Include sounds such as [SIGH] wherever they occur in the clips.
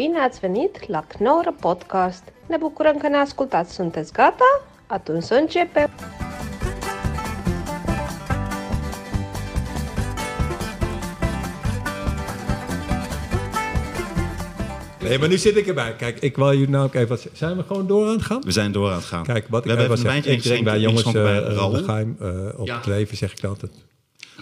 Bine ați venit la Knorr Podcast! Ne bucurăm că ne ascultați! Sunteți gata? Atunci să începem! Nee, maar nu zit ik erbij. Kijk, ik wil jullie nou ook even... wat- Zijn we gewoon door aan het gaan? We zijn door aan het gaan. Kijk, wat we ik hebben even een ik wijntje drink bij jongens uh, geheim eh, op Ja. het leven, zeg ik altijd.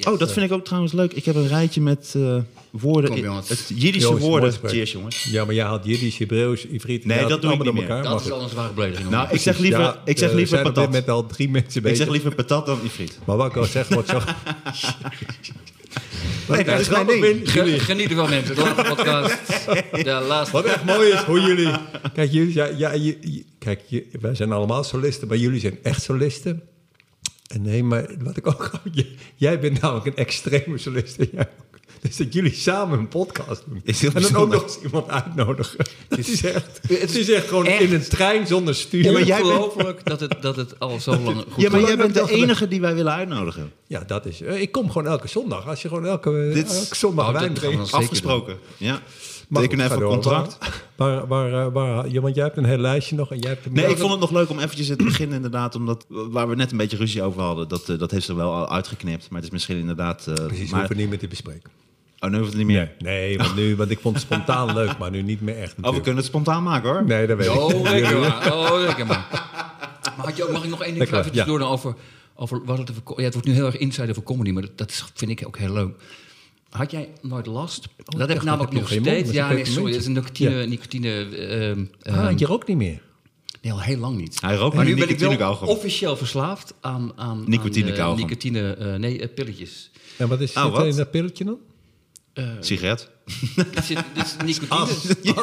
Oh, dat vind ik ook trouwens leuk. Ik heb een rijtje met eh, woorden. Kom, jongens. Het Jiddische Jongens, woorden. Cheers, jongens. Ja, maar jij had Jiddisch, Hebreeuws, Ivriet. Nee, dat doe ik allemaal niet meer. Dat is al een zware belediging. Nou, ik zeg liever, Ja, ik zeg eh, liever zijn patat. moment al drie mensen Ik bezig. zeg liever patat dan ifrit. Maar wat ik al zeg, wordt zo... Nee, dat is mijn ding. Ge- Geniet ervan, mensen. De laatste podcast. [LAUGHS] De laatste. Wat echt mooi is, hoe jullie... Kijk, jullie, ja, ja, je- je- kijk je- wij zijn allemaal solisten, maar jullie zijn echt solisten. En nee, maar wat ik ook... [LAUGHS] Jij bent namelijk een extreme solist en jij ook. Dus dat jullie samen een podcast doen. Is heel en dan ook nog eens iemand uitnodigen. [LAUGHS] Dat is echt... Het is echt gewoon echt- in een trein zonder stuur. Ja, maar jij bent- Ongelooflijk dat het, dat het al zo lang goed Ja, maar jij bent de enige die wij willen uitnodigen. Ja, dat is... Ik kom gewoon elke zondag. Als je gewoon elke, Dit is- elke zondag Oh, wijn drinkt. Afgesproken. Ja. Maar Teken even een contract. Waar, waar, waar, waar- ja, want jij hebt een heel lijstje nog en jij hebt... Nee, ik vond het nog leuk om eventjes het begin inderdaad, omdat waar we net een beetje ruzie over hadden, dat, eh, dat heeft ze wel al uitgeknipt. Maar het is misschien inderdaad. eh, Precies, we maar, hoeven niet meer te bespreken. oh, nu hoeft het niet meer. Nee, want, nu, want ik vond het spontaan leuk, maar nu niet meer echt. Oh, we natuurlijk. kunnen het spontaan maken hoor. Nee, dat weet ik. Oh, [LAUGHS] lekker maar. Oh, lekker maar. Maar had je ook, mag ik nog één ding Lekker, ja. door dan over... over wat het, over ja, het wordt nu heel erg insider voor comedy, maar dat, dat vind ik ook heel leuk. Had jij nooit last? dat heb ik namelijk nog mond, steeds. Ja, nee, sorry, dat is een nicotine... Ja. nicotine ehm, Ah, ehm, je rookt niet meer. nee, al heel lang niet. Hij rookt Maar nu ben ik wel officieel verslaafd aan, aan Nicotine aan, eh, nicotine, eh, nee, eh, pilletjes. En wat is Oh, er wat? in dat pilletje dan? Sigaret. [LAUGHS] Zit, dit is nicotine.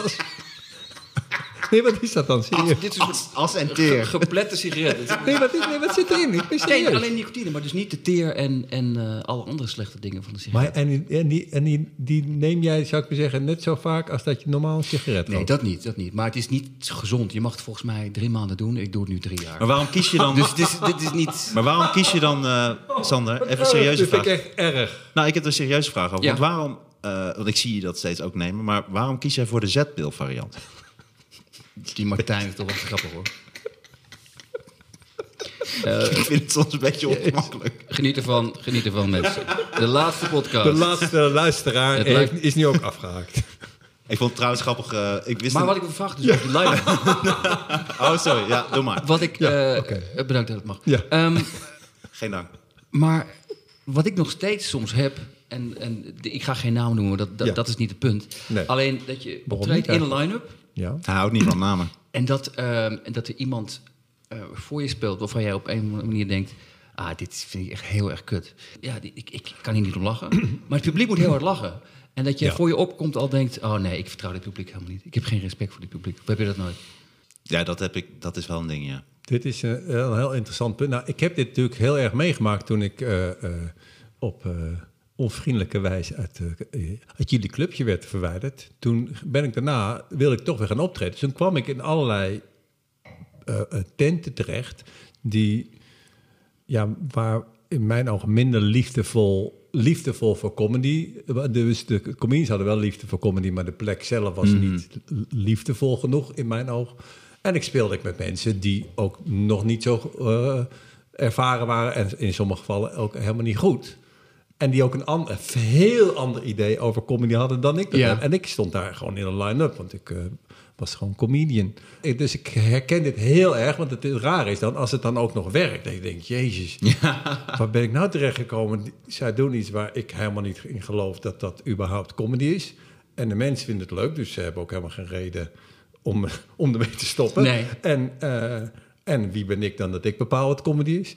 [LAUGHS] Nee, wat is dat dan? Serieus? Dit is As en ge- geplette sigaret. Het is- [LAUGHS] Nee, wat, is, nee, wat zit erin? Ik ben Nee, serieus. alleen nicotine, maar dus niet de teer en, en eh, alle andere slechte dingen van de sigaret. Maar, en die, en, die, en die, die neem jij, zou ik maar zeggen, net zo vaak als dat je normaal een sigaret Nee, rookt? dat niet, dat niet. Maar het is niet gezond. Je mag het volgens mij drie maanden doen. Ik doe het nu drie jaar. Maar waarom kies je dan? Dus dit is, dit is niet... Maar waarom kies je dan, eh, Sander? Even een serieuze Dat vind vraag. ik echt erg. Nou, ik heb er een serieuze vraag over. Ja. Want waarom, eh, want ik zie je dat steeds ook nemen, maar waarom kies jij voor de Z-pil variant? Die Martijn is toch wat grappig hoor. ik vind het soms een beetje ongemakkelijk. Geniet ervan, geniet ervan mensen. De laatste podcast. De laatste luisteraar Het heeft- is nu ook afgehaakt. Ik vond het trouwens grappig. eh, ik wist maar wat ik vragen dus over die line [LAUGHS] Oh, sorry. Ja, doe maar. Wat ik... Ja, eh, oké. eh, Bedankt dat het mag. Ja. Ehm, Geen dank. Maar wat ik nog steeds soms heb, en, en de- ik ga geen naam noemen, dat, dat, Ja. dat is niet het punt. Nee. Alleen dat je optreedt in een line-up Ja. Hij houdt niet van namen. en dat, ehm, en dat er iemand eh, voor je speelt waarvan jij op een of andere manier denkt... Ah, dit vind ik echt heel erg kut. Ja, die- ik, ik kan hier niet om lachen. Maar het publiek moet heel hard lachen. En dat je Ja. voor je opkomt al denkt... Oh nee, ik vertrouw dit publiek helemaal niet. Ik heb geen respect voor dit publiek. Of heb je dat nooit? Ja, dat, heb ik, dat is wel een ding, ja. Dit is een, een heel interessant punt. Nou, ik heb dit natuurlijk heel erg meegemaakt toen ik eh, eh, op eh, onvriendelijke wijze uit, eh, uit jullie clubje werd verwijderd. Toen ben ik daarna, wilde ik toch weer gaan optreden. Dus toen kwam ik in allerlei eh, eh, tenten terecht die, ja, waar in mijn ogen minder liefdevol, liefdevol voor comedy. Dus de comedians hadden wel liefde voor comedy, maar de plek zelf was niet liefdevol genoeg in mijn oog. En ik speelde ik met mensen die ook nog niet zo eh, ervaren waren en in sommige gevallen ook helemaal niet goed. En die ook een, an- een heel ander idee over comedy hadden dan ik. Ja. En ik stond daar gewoon in een line-up, want ik eh, was gewoon comedian. Ik- Dus ik herken dit heel erg, want het raar is dan als het dan ook nog werkt. Dat je denkt, jezus, waar ben ik nou terechtgekomen? Zij doen iets waar ik helemaal niet in geloof dat dat überhaupt comedy is. En de mensen vinden het leuk, dus ze hebben ook helemaal geen reden om, [LAUGHS] om ermee te stoppen. Nee. En, eh, en wie ben ik dan dat ik bepaal wat comedy is?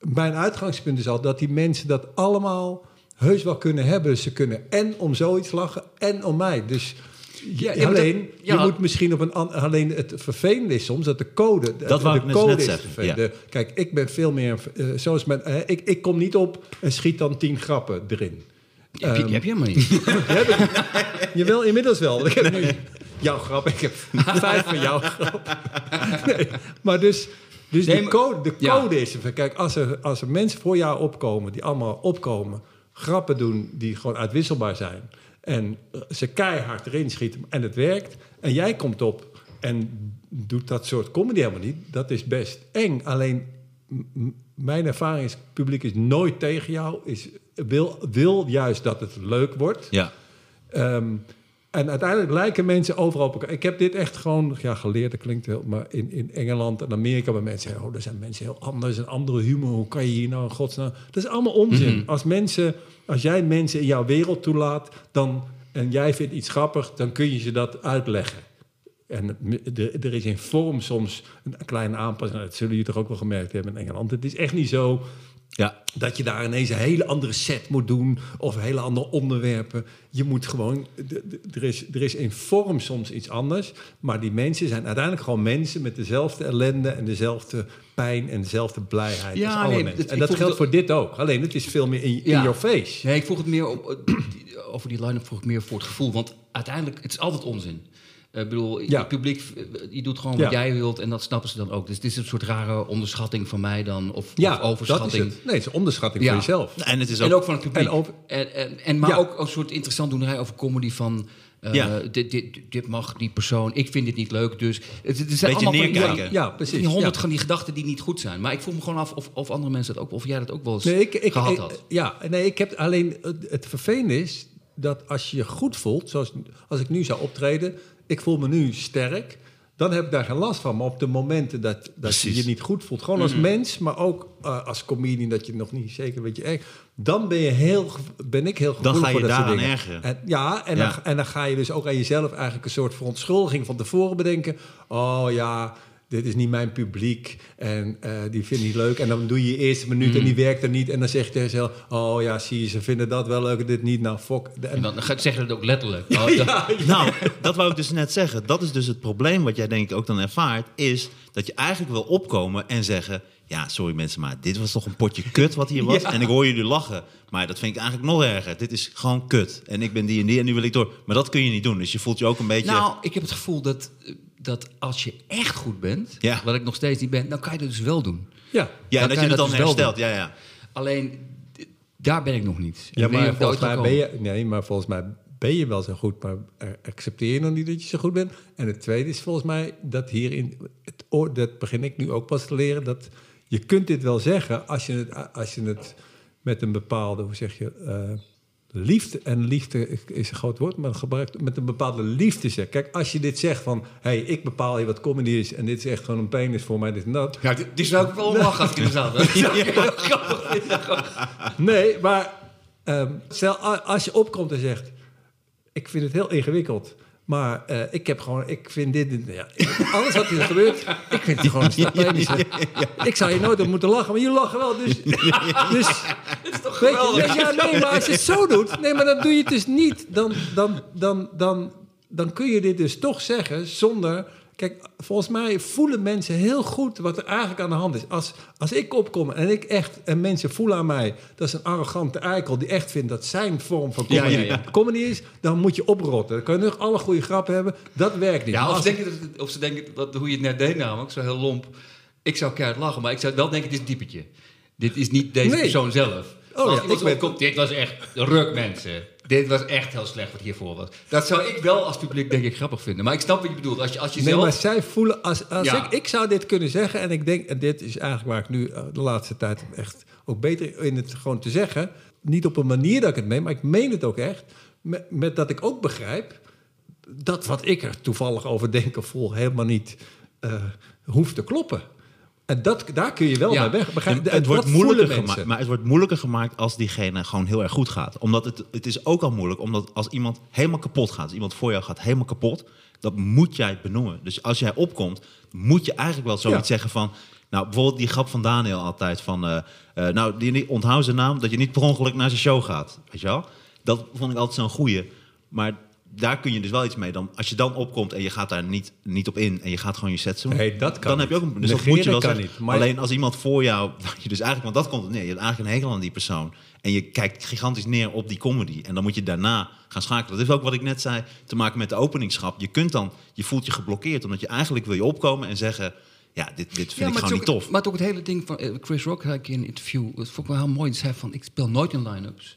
Mijn uitgangspunt is al dat die mensen dat allemaal heus wel kunnen hebben. Ze kunnen en om zoiets lachen en om mij. Dus Ja, alleen, dat- ja. je moet misschien op een alleen het vervelende is soms dat de code. Dat wou de ik net- code is. De- kijk, ik ben veel meer. eh, zoals mijn, eh, ik, ik kom niet op en schiet dan tien grappen erin. heb, je, heb je helemaal niet. [LAUGHS] Jawel, inmiddels wel. Ik heb nu jouw grap. Ik heb vijf van jouw grap. Nee, maar dus, dus Nee, de code, de ja. code is... Kijk, als er, als er mensen voor jou opkomen... die allemaal opkomen, grappen doen... die gewoon uitwisselbaar zijn... En eh, ze keihard erin schieten en het werkt. En jij komt op en doet dat soort comedy helemaal niet. Dat is best eng. Alleen mijn ervaring is, het publiek is nooit tegen jou. Is, wil, wil juist dat het leuk wordt. Ja. Ehm, en uiteindelijk lijken mensen overal op elkaar. Ik heb dit echt gewoon ja, geleerd, dat klinkt heel... maar in, in Engeland en Amerika... waar mensen zeggen, oh, er zijn mensen heel anders... een andere humor, hoe kan je hier nou in godsnaam... Dat is allemaal onzin. Als mensen... Als jij mensen in jouw wereld toelaat... Dan, en jij vindt iets grappig... dan kun je ze dat uitleggen. En er, er is in vorm soms een kleine aanpassing. Dat zullen jullie toch ook wel gemerkt hebben in Engeland. Het is echt niet zo Ja. dat je daar ineens een hele andere set moet doen of hele andere onderwerpen. Je moet gewoon, er is, er is in vorm soms iets anders, maar die mensen zijn uiteindelijk gewoon mensen met dezelfde ellende en dezelfde pijn en dezelfde blijheid Ja, als alle nee, mensen. en dat geldt voor dit ook. Alleen het is veel meer in, in your face. Nee, ik vroeg het meer [CLEARS THROAT] die- over die line-up vroeg ik meer voor het gevoel. Want uiteindelijk, het is altijd onzin. Eh, Ik bedoel, Ja. het publiek, eh, je doet gewoon wat Ja. jij wilt en dat snappen ze dan ook. Dus het is een soort rare onderschatting van mij dan, of, Ja, of overschatting. dat is het. Nee, het is een onderschatting Ja. voor jezelf. En het is ook... En ook van het publiek. En En, en, en, maar Ja. ook een soort interessant doenerij over comedy van... eh, Ja. dit, dit, dit mag die persoon, ik vind dit niet leuk, dus... Het, het zijn Beetje allemaal van neerkijken. Ja, precies, Die honderd ja. van die gedachten die niet goed zijn. Maar ik vroeg me gewoon af of, of andere mensen dat ook... of jij dat ook wel eens Nee, ik, ik, gehad ik- had. Ja, nee, ik heb alleen. Het, het vervelende is dat als je je goed voelt, zoals als ik nu zou optreden, ik voel me nu sterk. Dan heb ik daar geen last van. Maar op de momenten dat, dat je Precies. je niet goed voelt, gewoon als mens, maar ook eh, als comedian, dat je nog niet zeker weet je erg, dan ben, je heel, ben ik heel Dan gevoelig ga je voor dat soort daaraan dingen. ergeren. En, ja, en, Ja. Dan, en dan ga je dus ook aan jezelf eigenlijk een soort verontschuldiging van tevoren bedenken. Oh ja, dit is niet mijn publiek en eh, die vind ik niet leuk. En dan doe je je eerste minuut en die Mm. werkt er niet. En dan zeg je tegen jezelf, oh ja, zie je, ze vinden dat wel leuk, dit niet. Nou, fuck. En, En dan ga- zeggen ze het ook letterlijk. [LAUGHS] Oh, dat- Nou, dat wou ik dus net zeggen. Dat is dus het probleem wat jij denk ik ook dan ervaart... is dat je eigenlijk wil opkomen en zeggen... ja, sorry mensen, maar dit was toch een potje kut wat hier was? Ja. En ik hoor jullie lachen. Maar dat vind ik eigenlijk nog erger. Dit is gewoon kut. En ik ben die en die en nu wil ik door. Maar dat kun je niet doen. Dus je voelt je ook een beetje... Nou, ik heb het gevoel dat, dat als je echt goed bent, Ja. wat ik nog steeds niet ben, dan kan je het dus wel doen. ja. ja, dan dat je je het dan dat dus wel herstelt. Ja, ja. Alleen, daar ben ik nog niet. Ja, maar dat volgens mij ben je... Nee, maar volgens mij ben je wel zo goed, maar accepteer je nog niet dat je zo goed bent. En het tweede is volgens mij dat hierin... Het, oor- dat begin ik nu ook pas te leren, dat je kunt dit wel zeggen als je het, als je het met een bepaalde, hoe zeg je... eh, Liefde, en liefde is een groot woord, maar gebruikt met een bepaalde liefde zegt. Kijk, als je dit zegt van, hey, ik bepaal je wat comedy is en dit is echt gewoon een penis voor mij, dit en dat. Ja, die, die zou ik wel lachen als ik zaal ben. [LAUGHS] Nee, maar ehm, stel als je opkomt en zegt: Ik vind het heel ingewikkeld. Maar eh, ik heb gewoon, ik vind dit, ja, alles wat hier gebeurt, ik vind het gewoon penis. Ik zou je nooit op moeten lachen, maar jullie lachen wel. Dus, dus weet je, dus ja, nee, maar als je het zo doet, nee, maar dan doe je het dus niet. Dan, dan, dan, dan, dan kun je dit dus toch zeggen zonder. Kijk, volgens mij voelen mensen heel goed wat er eigenlijk aan de hand is. Als, als ik opkom en ik echt, en mensen voelen aan mij, dat is een arrogante eikel die echt vindt dat zijn vorm van comedy, ja, ja. comedy is, dan moet je oprotten. Dan kan je nog alle goede grappen hebben, dat werkt niet. Ja, of, als- ze denken dat, of ze denken dat hoe je het net deed namelijk, zo heel lomp. Ik zou keihard lachen, maar ik zou wel denken, dit is een typetje. Dit is niet deze Nee. persoon zelf. Oh ja, ik opkomt, dit was echt ruk mensen. Dit was echt heel slecht wat hiervoor was. Dat zou ik wel als publiek denk ik grappig vinden. Maar ik snap wat je bedoelt. Als je, als je Nee, zelf... maar zij voelen, als, als Ja. ik, ik zou dit kunnen zeggen en ik denk, en dit is eigenlijk waar ik nu eh, de laatste tijd echt ook beter in het gewoon te zeggen, niet op een manier dat ik het meen, maar ik meen het ook echt, met, met dat ik ook begrijp dat wat ik er toevallig over denk of voel helemaal niet eh, hoeft te kloppen. En dat, daar kun je wel Ja. mee weg. Begrijp, Het, wordt moeilijker gemaakt, maar het wordt moeilijker gemaakt als diegene gewoon heel erg goed gaat. Omdat het, het is ook al moeilijk, omdat als iemand helemaal kapot gaat, als iemand voor jou gaat helemaal kapot, dat moet jij benoemen. Dus als jij opkomt, moet je eigenlijk wel zoiets Ja. zeggen van, nou bijvoorbeeld die grap van Daniel altijd van, eh, eh, nou die, die- onthoud zijn naam, dat je niet per ongeluk naar zijn show gaat, weet je wel? Dat vond ik altijd zo'n goeie. Maar daar kun je dus wel iets mee. Dan, als je dan opkomt en je gaat daar niet, niet op in en je gaat gewoon je set doen, Nee, dat kan dan heb je ook een. Dus dat moet je wel zeggen. niet, maar- Alleen als iemand voor jou, [LAUGHS] je dus eigenlijk, want dat komt het neer, je hebt eigenlijk een hekel aan die persoon en je kijkt gigantisch neer op die comedy en dan moet je daarna gaan schakelen. Dat heeft ook wat ik net zei te maken met de openingsschap. Je kunt dan, je voelt je geblokkeerd omdat je eigenlijk wil je opkomen en zeggen, ja, dit, dit vind ik gewoon niet is tof. Maar het ook het hele ding van eh, Chris Rock had ik in een interview, dat vond ik wel heel mooi. Die zei van, ik speel nooit in line-ups.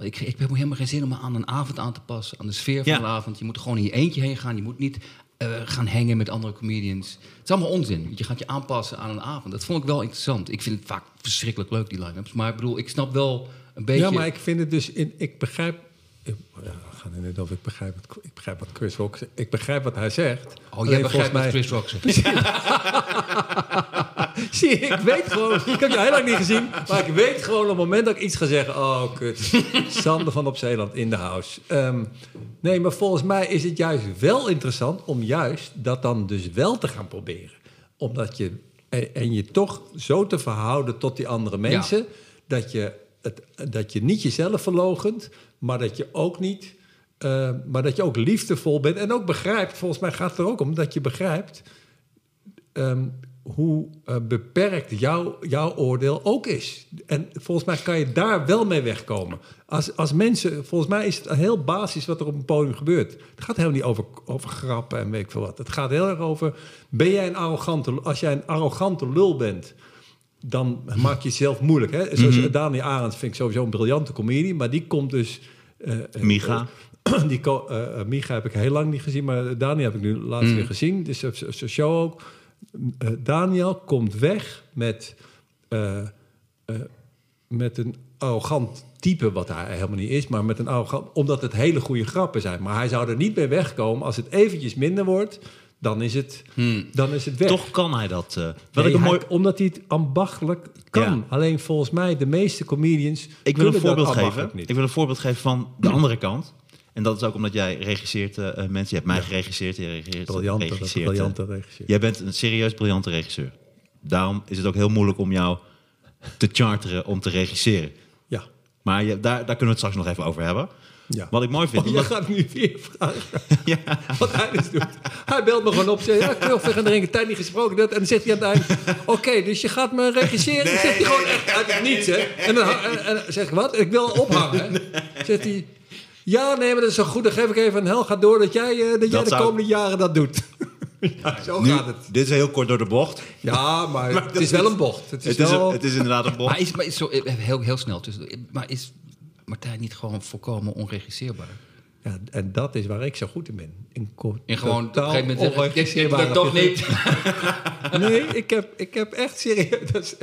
Want ik, ik heb helemaal geen zin om me aan een avond aan te passen, aan de sfeer van Ja. de avond. Je moet gewoon in je eentje heen gaan. Je moet niet eh, gaan hangen met andere comedians. Het is allemaal onzin. Je gaat je aanpassen aan een avond. Dat vond ik wel interessant. Ik vind het vaak verschrikkelijk leuk, die line-ups. Maar ik bedoel, ik snap wel een beetje... Ja, maar ik vind het dus... In, ik begrijp... ik- Ja, we gaan er net over. Ik begrijp, wat, ik begrijp wat Chris Rock zegt. Ik begrijp wat hij zegt. Oh, jij begrijpt wat Chris Rock zegt. [LAUGHS] [LAUGHS] [LAUGHS] Zie ik weet gewoon... Ik heb je heel lang niet gezien. Maar ik weet gewoon op het moment dat ik iets ga zeggen... Oh, kut. Sander van op Zeeland in de house. Ehm, nee, maar volgens mij is het juist wel interessant... om juist dat dan dus wel te gaan proberen. Omdat je... En, en je toch zo te verhouden tot die andere mensen... Dat, je het, dat je niet jezelf verlogent... maar dat je ook niet... eh, maar dat je ook liefdevol bent en ook begrijpt... volgens mij gaat het er ook om dat je begrijpt ehm, hoe eh, beperkt jouw, jouw oordeel ook is. En volgens mij kan je daar wel mee wegkomen. Als, als mensen, volgens mij is het een heel basis wat er op een podium gebeurt. Het gaat helemaal niet over, over grappen en weet ik veel wat. Het gaat heel erg over, ben jij een arrogante, als jij een arrogante lul bent... dan maak je jezelf moeilijk. Hè? Zoals Daniel Arends vind ik sowieso een briljante comedie... maar die komt dus... eh, eh, Micha. [CLEARS THROAT] die Micha heb ik heel lang niet gezien, maar Daniel heb ik nu laatst weer gezien. Dus zijn show ook. Eh, Daniel komt weg met, eh, eh, met een arrogant type, wat hij helemaal niet is, maar met een arrogant, omdat het hele goede grappen zijn. Maar hij zou er niet mee wegkomen als het eventjes minder wordt. Dan is het, dan is het weg. Toch kan hij dat. Nee, ik een hij- mooi, omdat hij het ambachtelijk kan. Ja. Alleen volgens mij, de meeste comedians. ik wil een voorbeeld geven. Niet. Ik wil een voorbeeld geven van de andere kant. En dat is ook omdat jij regisseert eh, eh, mensen. Je hebt mij geregisseerd. Je regisseert, Briljante, regisseert, eh, briljante regisseur. Jij bent een serieus briljante regisseur. Daarom is het ook heel moeilijk om jou te charteren om te regisseren. Ja. Maar je, daar, daar kunnen we het straks nog even over hebben. Ja. Wat ik mooi vind. Oh, je gaat nu weer vragen [LAUGHS] ja, wat hij dus doet. Hij belt me gewoon op. Zegt, ja, ik wil even gaan drinken. Tijd niet gesproken. Dat, en dan zegt hij aan het eind... Oké, dus je gaat me regisseren? Dan zegt hij gewoon echt uit het niets, hè. En dan, en, zeg ik, wat? Ik wil ophangen, hè. Zegt hij... Ja, nee, maar dat is zo goed. Dan geef ik even een hel. Ga door dat jij, eh, dat jij Dat de zou- komende jaren dat doet. [LAUGHS] ja, zo nu, gaat het. dit is heel kort door de bocht. Ja, maar, [LAUGHS] Maar het dat is wel is- een bocht. Het is, Het is, wel... een- het is inderdaad een bocht. Maar is, maar is zo, eh, heel, heel snel tussen. Maar is Martijn niet gewoon volkomen onregisseerbaar? Ja, en dat is waar ik zo goed in ben. In En gewoon op een gegeven moment zeggen, lukt toch niet. [LAUGHS] Nee, ik heb, ik heb echt serieus... dat is-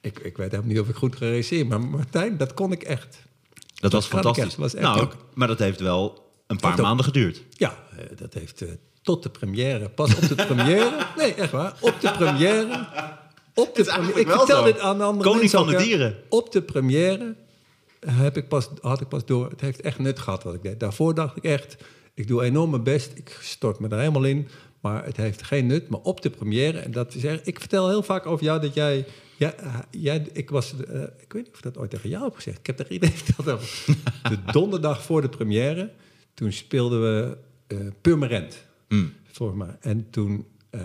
ik, ik weet helemaal niet of ik goed geregisseerd maar Martijn, dat kon ik echt. Dat was fantastisch. Was echt nou, ook. maar dat heeft wel een paar Heeft ook- maanden geduurd. Ja, eh, dat heeft eh, tot de première. Pas op de première. [LAUGHS] Nee, echt waar. Op de première. Op de première. Ik vertel zo. dit aan de andere Koning mensen van de dieren. Op de première heb ik pas, had ik pas door. Het heeft echt nut gehad wat ik deed. Daarvoor dacht ik echt, ik doe enorm mijn best. Ik stort me er helemaal in. Maar het heeft geen nut. Maar op de première, en dat is echt, ik vertel heel vaak over jou dat jij. Ja, jij, ik, was, eh, ik weet niet of ik dat ooit tegen jou heb gezegd. Ik heb tegen iedereen verteld. over. [LAUGHS] De donderdag voor de première, toen speelden we eh Purmerend. Hmm. Voor me. En toen, eh,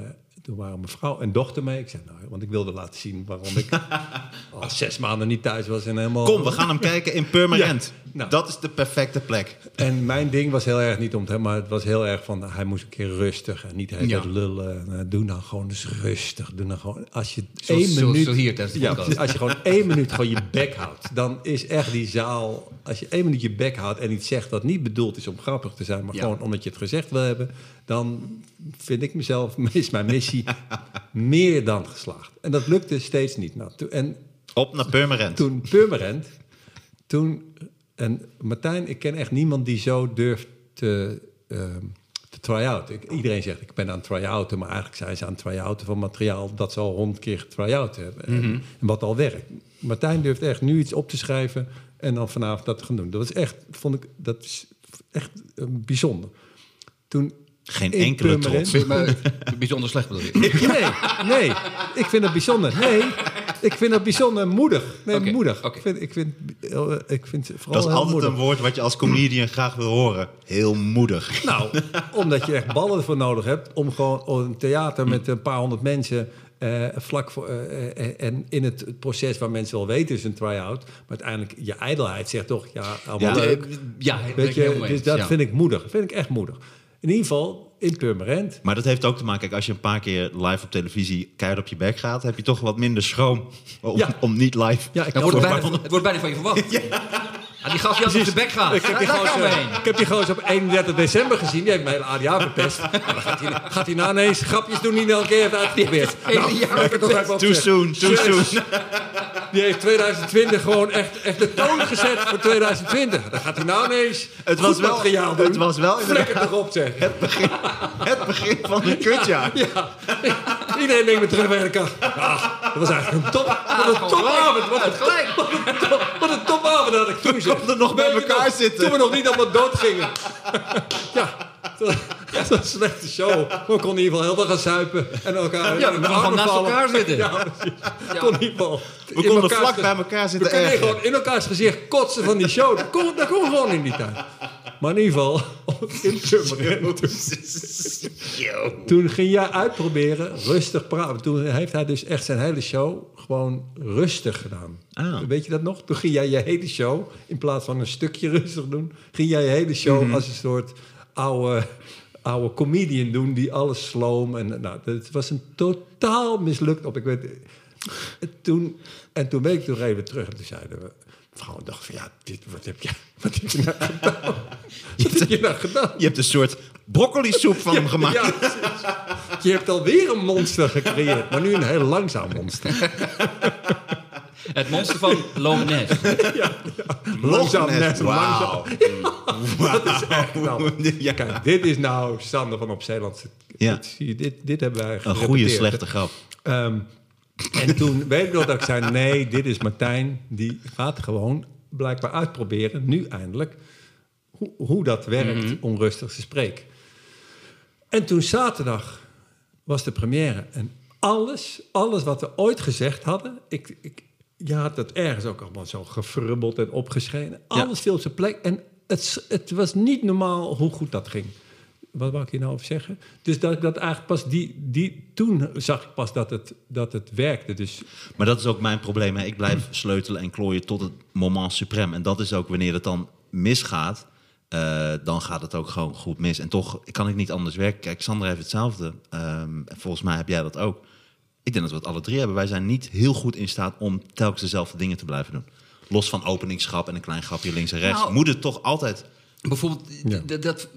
toen waren mijn vrouw en dochter mee. Ik zei, nou, want ik wilde laten zien waarom ik [LAUGHS] al zes maanden niet thuis was. En helemaal... Kom, we gaan hem kijken in. [LAUGHS] Ja, nou. Dat is de perfecte plek. En mijn ding was heel erg niet om te maar het was heel erg van, hij moest een keer rustig en niet heel Ja. lullen. Nou, doe nou gewoon eens rustig. Doe nou gewoon, als je Zoals- één zoals- minuut... zo hier ja, als je gewoon één minuut gewoon je bek houdt, dan is echt die zaal... Als je één minuut je bek houdt en iets zegt dat niet bedoeld is om grappig te zijn, maar gewoon omdat je het gezegd wil hebben, dan vind ik mezelf, [LAUGHS] is mijn missie meer dan geslaagd. En dat lukte steeds niet. Nou, en Op naar Purmerend. toen Purmerend, toen... En Martijn, ik ken echt niemand die zo durft te, ehm, te try-out. Ik- Iedereen zegt, ik ben aan het try-outen... maar eigenlijk zijn ze aan try-outen van materiaal... dat ze al honderd keer getry-out hebben. En, en wat al werkt. Martijn durft echt nu iets op te schrijven... en dan vanavond dat te gaan doen. Dat was echt, vond ik, dat is echt eh, bijzonder. Toen Geen in enkele Purmerend- trots. Maar [LAUGHS] bijzonder slecht bedoel je. Nee, nee. Ik vind het bijzonder. Nee, ik vind het bijzonder moedig. Nee, moedig. Ik vind, ik vind, eh, ik vind vooral Dat is heel altijd moedig. een woord wat je als comedian graag wil horen. Heel moedig. Nou, omdat je echt ballen ervoor nodig hebt om gewoon een theater met een paar honderd mensen. eh, vlak voor, eh, en in het, proces waar mensen wel weten is een try-out. Maar uiteindelijk je ijdelheid zegt toch, ja, allemaal Ja, leuk. Ja, dat Weet je, dus eens, dat ja. vind ik moedig. Dat vind ik echt moedig. In ieder geval, in Purmerend. Maar dat heeft ook te maken, kijk, als je een paar keer live op televisie keihard op je bek gaat, heb je toch wat minder schroom om, Ja. om niet live. Ja, ik wordt het, kan bijna, het wordt bijna van je verwacht. [LAUGHS] Ah, die gast die had op de bek gaat. Ik heb, die gozer, ik heb die gozer op 31 december gezien. Die heeft mijn hele ADA verpest. Gaat hij, gaat hij nou ineens grapjes doen die hij elke keer heeft uitgeprobeerd. Nou, Too soon, too soon. [LAUGHS] Die heeft 2020 gewoon echt, echt de toon gezet voor 2020. Dan gaat hij nou ineens Het was goed wel- materiaal doen. het was wel Flikker toch op zeg. Het begin van een kutjaar. Ja. Iedereen denkt met terugwerken. Dat was eigenlijk een top. Wat een topavond. Wat een, Gelijk. top, wat een topavond had ik toen. zeg. konden nog bij elkaar nog, zitten. Toen we nog niet allemaal dood gingen. ja. [LAUGHS] Dat was een slechte show. We konden in ieder geval heel veel gaan zuipen. En elkaar Ja, we konden naast elkaar zitten. [LAUGHS] Ja, precies. We konden in ieder geval... We in konden elkaars vlak bij elkaar We zitten kunnen ergeren. gewoon in elkaars gezicht kotsen van die show. Dat kon, dat kon gewoon in die tijd. Maar in ieder geval, [LAUGHS] in Purmerend, toen ging jij uitproberen, rustig praten. Toen heeft hij dus echt zijn hele show gewoon rustig gedaan. Ah. Weet je dat nog? Toen ging jij je hele show, in plaats van een stukje rustig doen... ging jij je hele show Mhm. als een soort oude, oude comedian doen... die alles sloom. En, nou, het was een totaal mislukt op. Ik weet, toen, en toen week ik nog even terug en toen zeiden we... Vrouw dacht van, ja, dit, wat heb je, wat heb je nou gedaan? [LAUGHS] Wat heb je nou gedaan? Je hebt een soort broccoli soep van hem gemaakt. Ja. Je hebt alweer een monster gecreëerd, maar nu een heel langzaam monster. [LAUGHS] Het monster van Loch Ness. [LAUGHS] Langzaam Ness, net, wauw. langzaam. [LAUGHS] Dat is echt nou. [LAUGHS] Ja. Kijk, dit is nou Sander van op Zeeland. Ja. Dit, dit, dit hebben wij Een goede, slechte grap. Ehm, en toen weet ik nog dat ik zei: nee, dit is Martijn. Die gaat gewoon blijkbaar uitproberen, nu eindelijk, hoe, hoe dat werkt om rustig te spreken. En toen zaterdag was de première. En alles, alles wat we ooit gezegd hadden. Ik, ik, je had het ergens ook allemaal zo gefrubbeld en opgeschreven. Alles viel op zijn plek. En het, het was niet normaal hoe goed dat ging. Wat wou ik hier nou over zeggen? Dus dat ik dat eigenlijk pas die, die toen zag ik pas dat het, dat het werkte. Dus Maar dat is ook mijn probleem. Hè. Ik blijf [CLEARS THROAT] sleutelen en klooien tot het moment suprême. En dat is ook wanneer het dan misgaat, eh, dan gaat het ook gewoon goed mis. En toch kan ik niet anders werken. Kijk, Sander heeft hetzelfde. Ehm, en volgens mij heb jij dat ook. Ik denk dat we het alle drie hebben. Wij zijn niet heel goed in staat om telkens dezelfde dingen te blijven doen. Los van openingsgrap en een klein grapje links en rechts. Nou, moet het toch altijd... Bijvoorbeeld, Ja. dat, dat,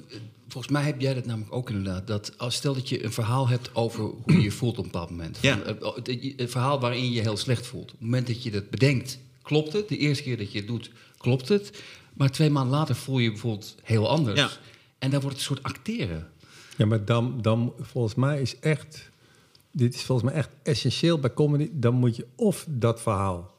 volgens mij heb jij dat namelijk ook inderdaad. Dat als stel dat je een verhaal hebt over hoe je je voelt op een bepaald moment. Ja. Van, eh, het- het- Een verhaal waarin je je heel slecht voelt. Op het moment dat je dat bedenkt, klopt het. De eerste keer dat je het doet, klopt het. Maar twee maanden later voel je je bijvoorbeeld heel anders. Ja. En dan wordt het een soort acteren. Ja, maar dan, dan volgens mij is echt... Dit is volgens mij echt essentieel bij comedy. Dan moet je of dat verhaal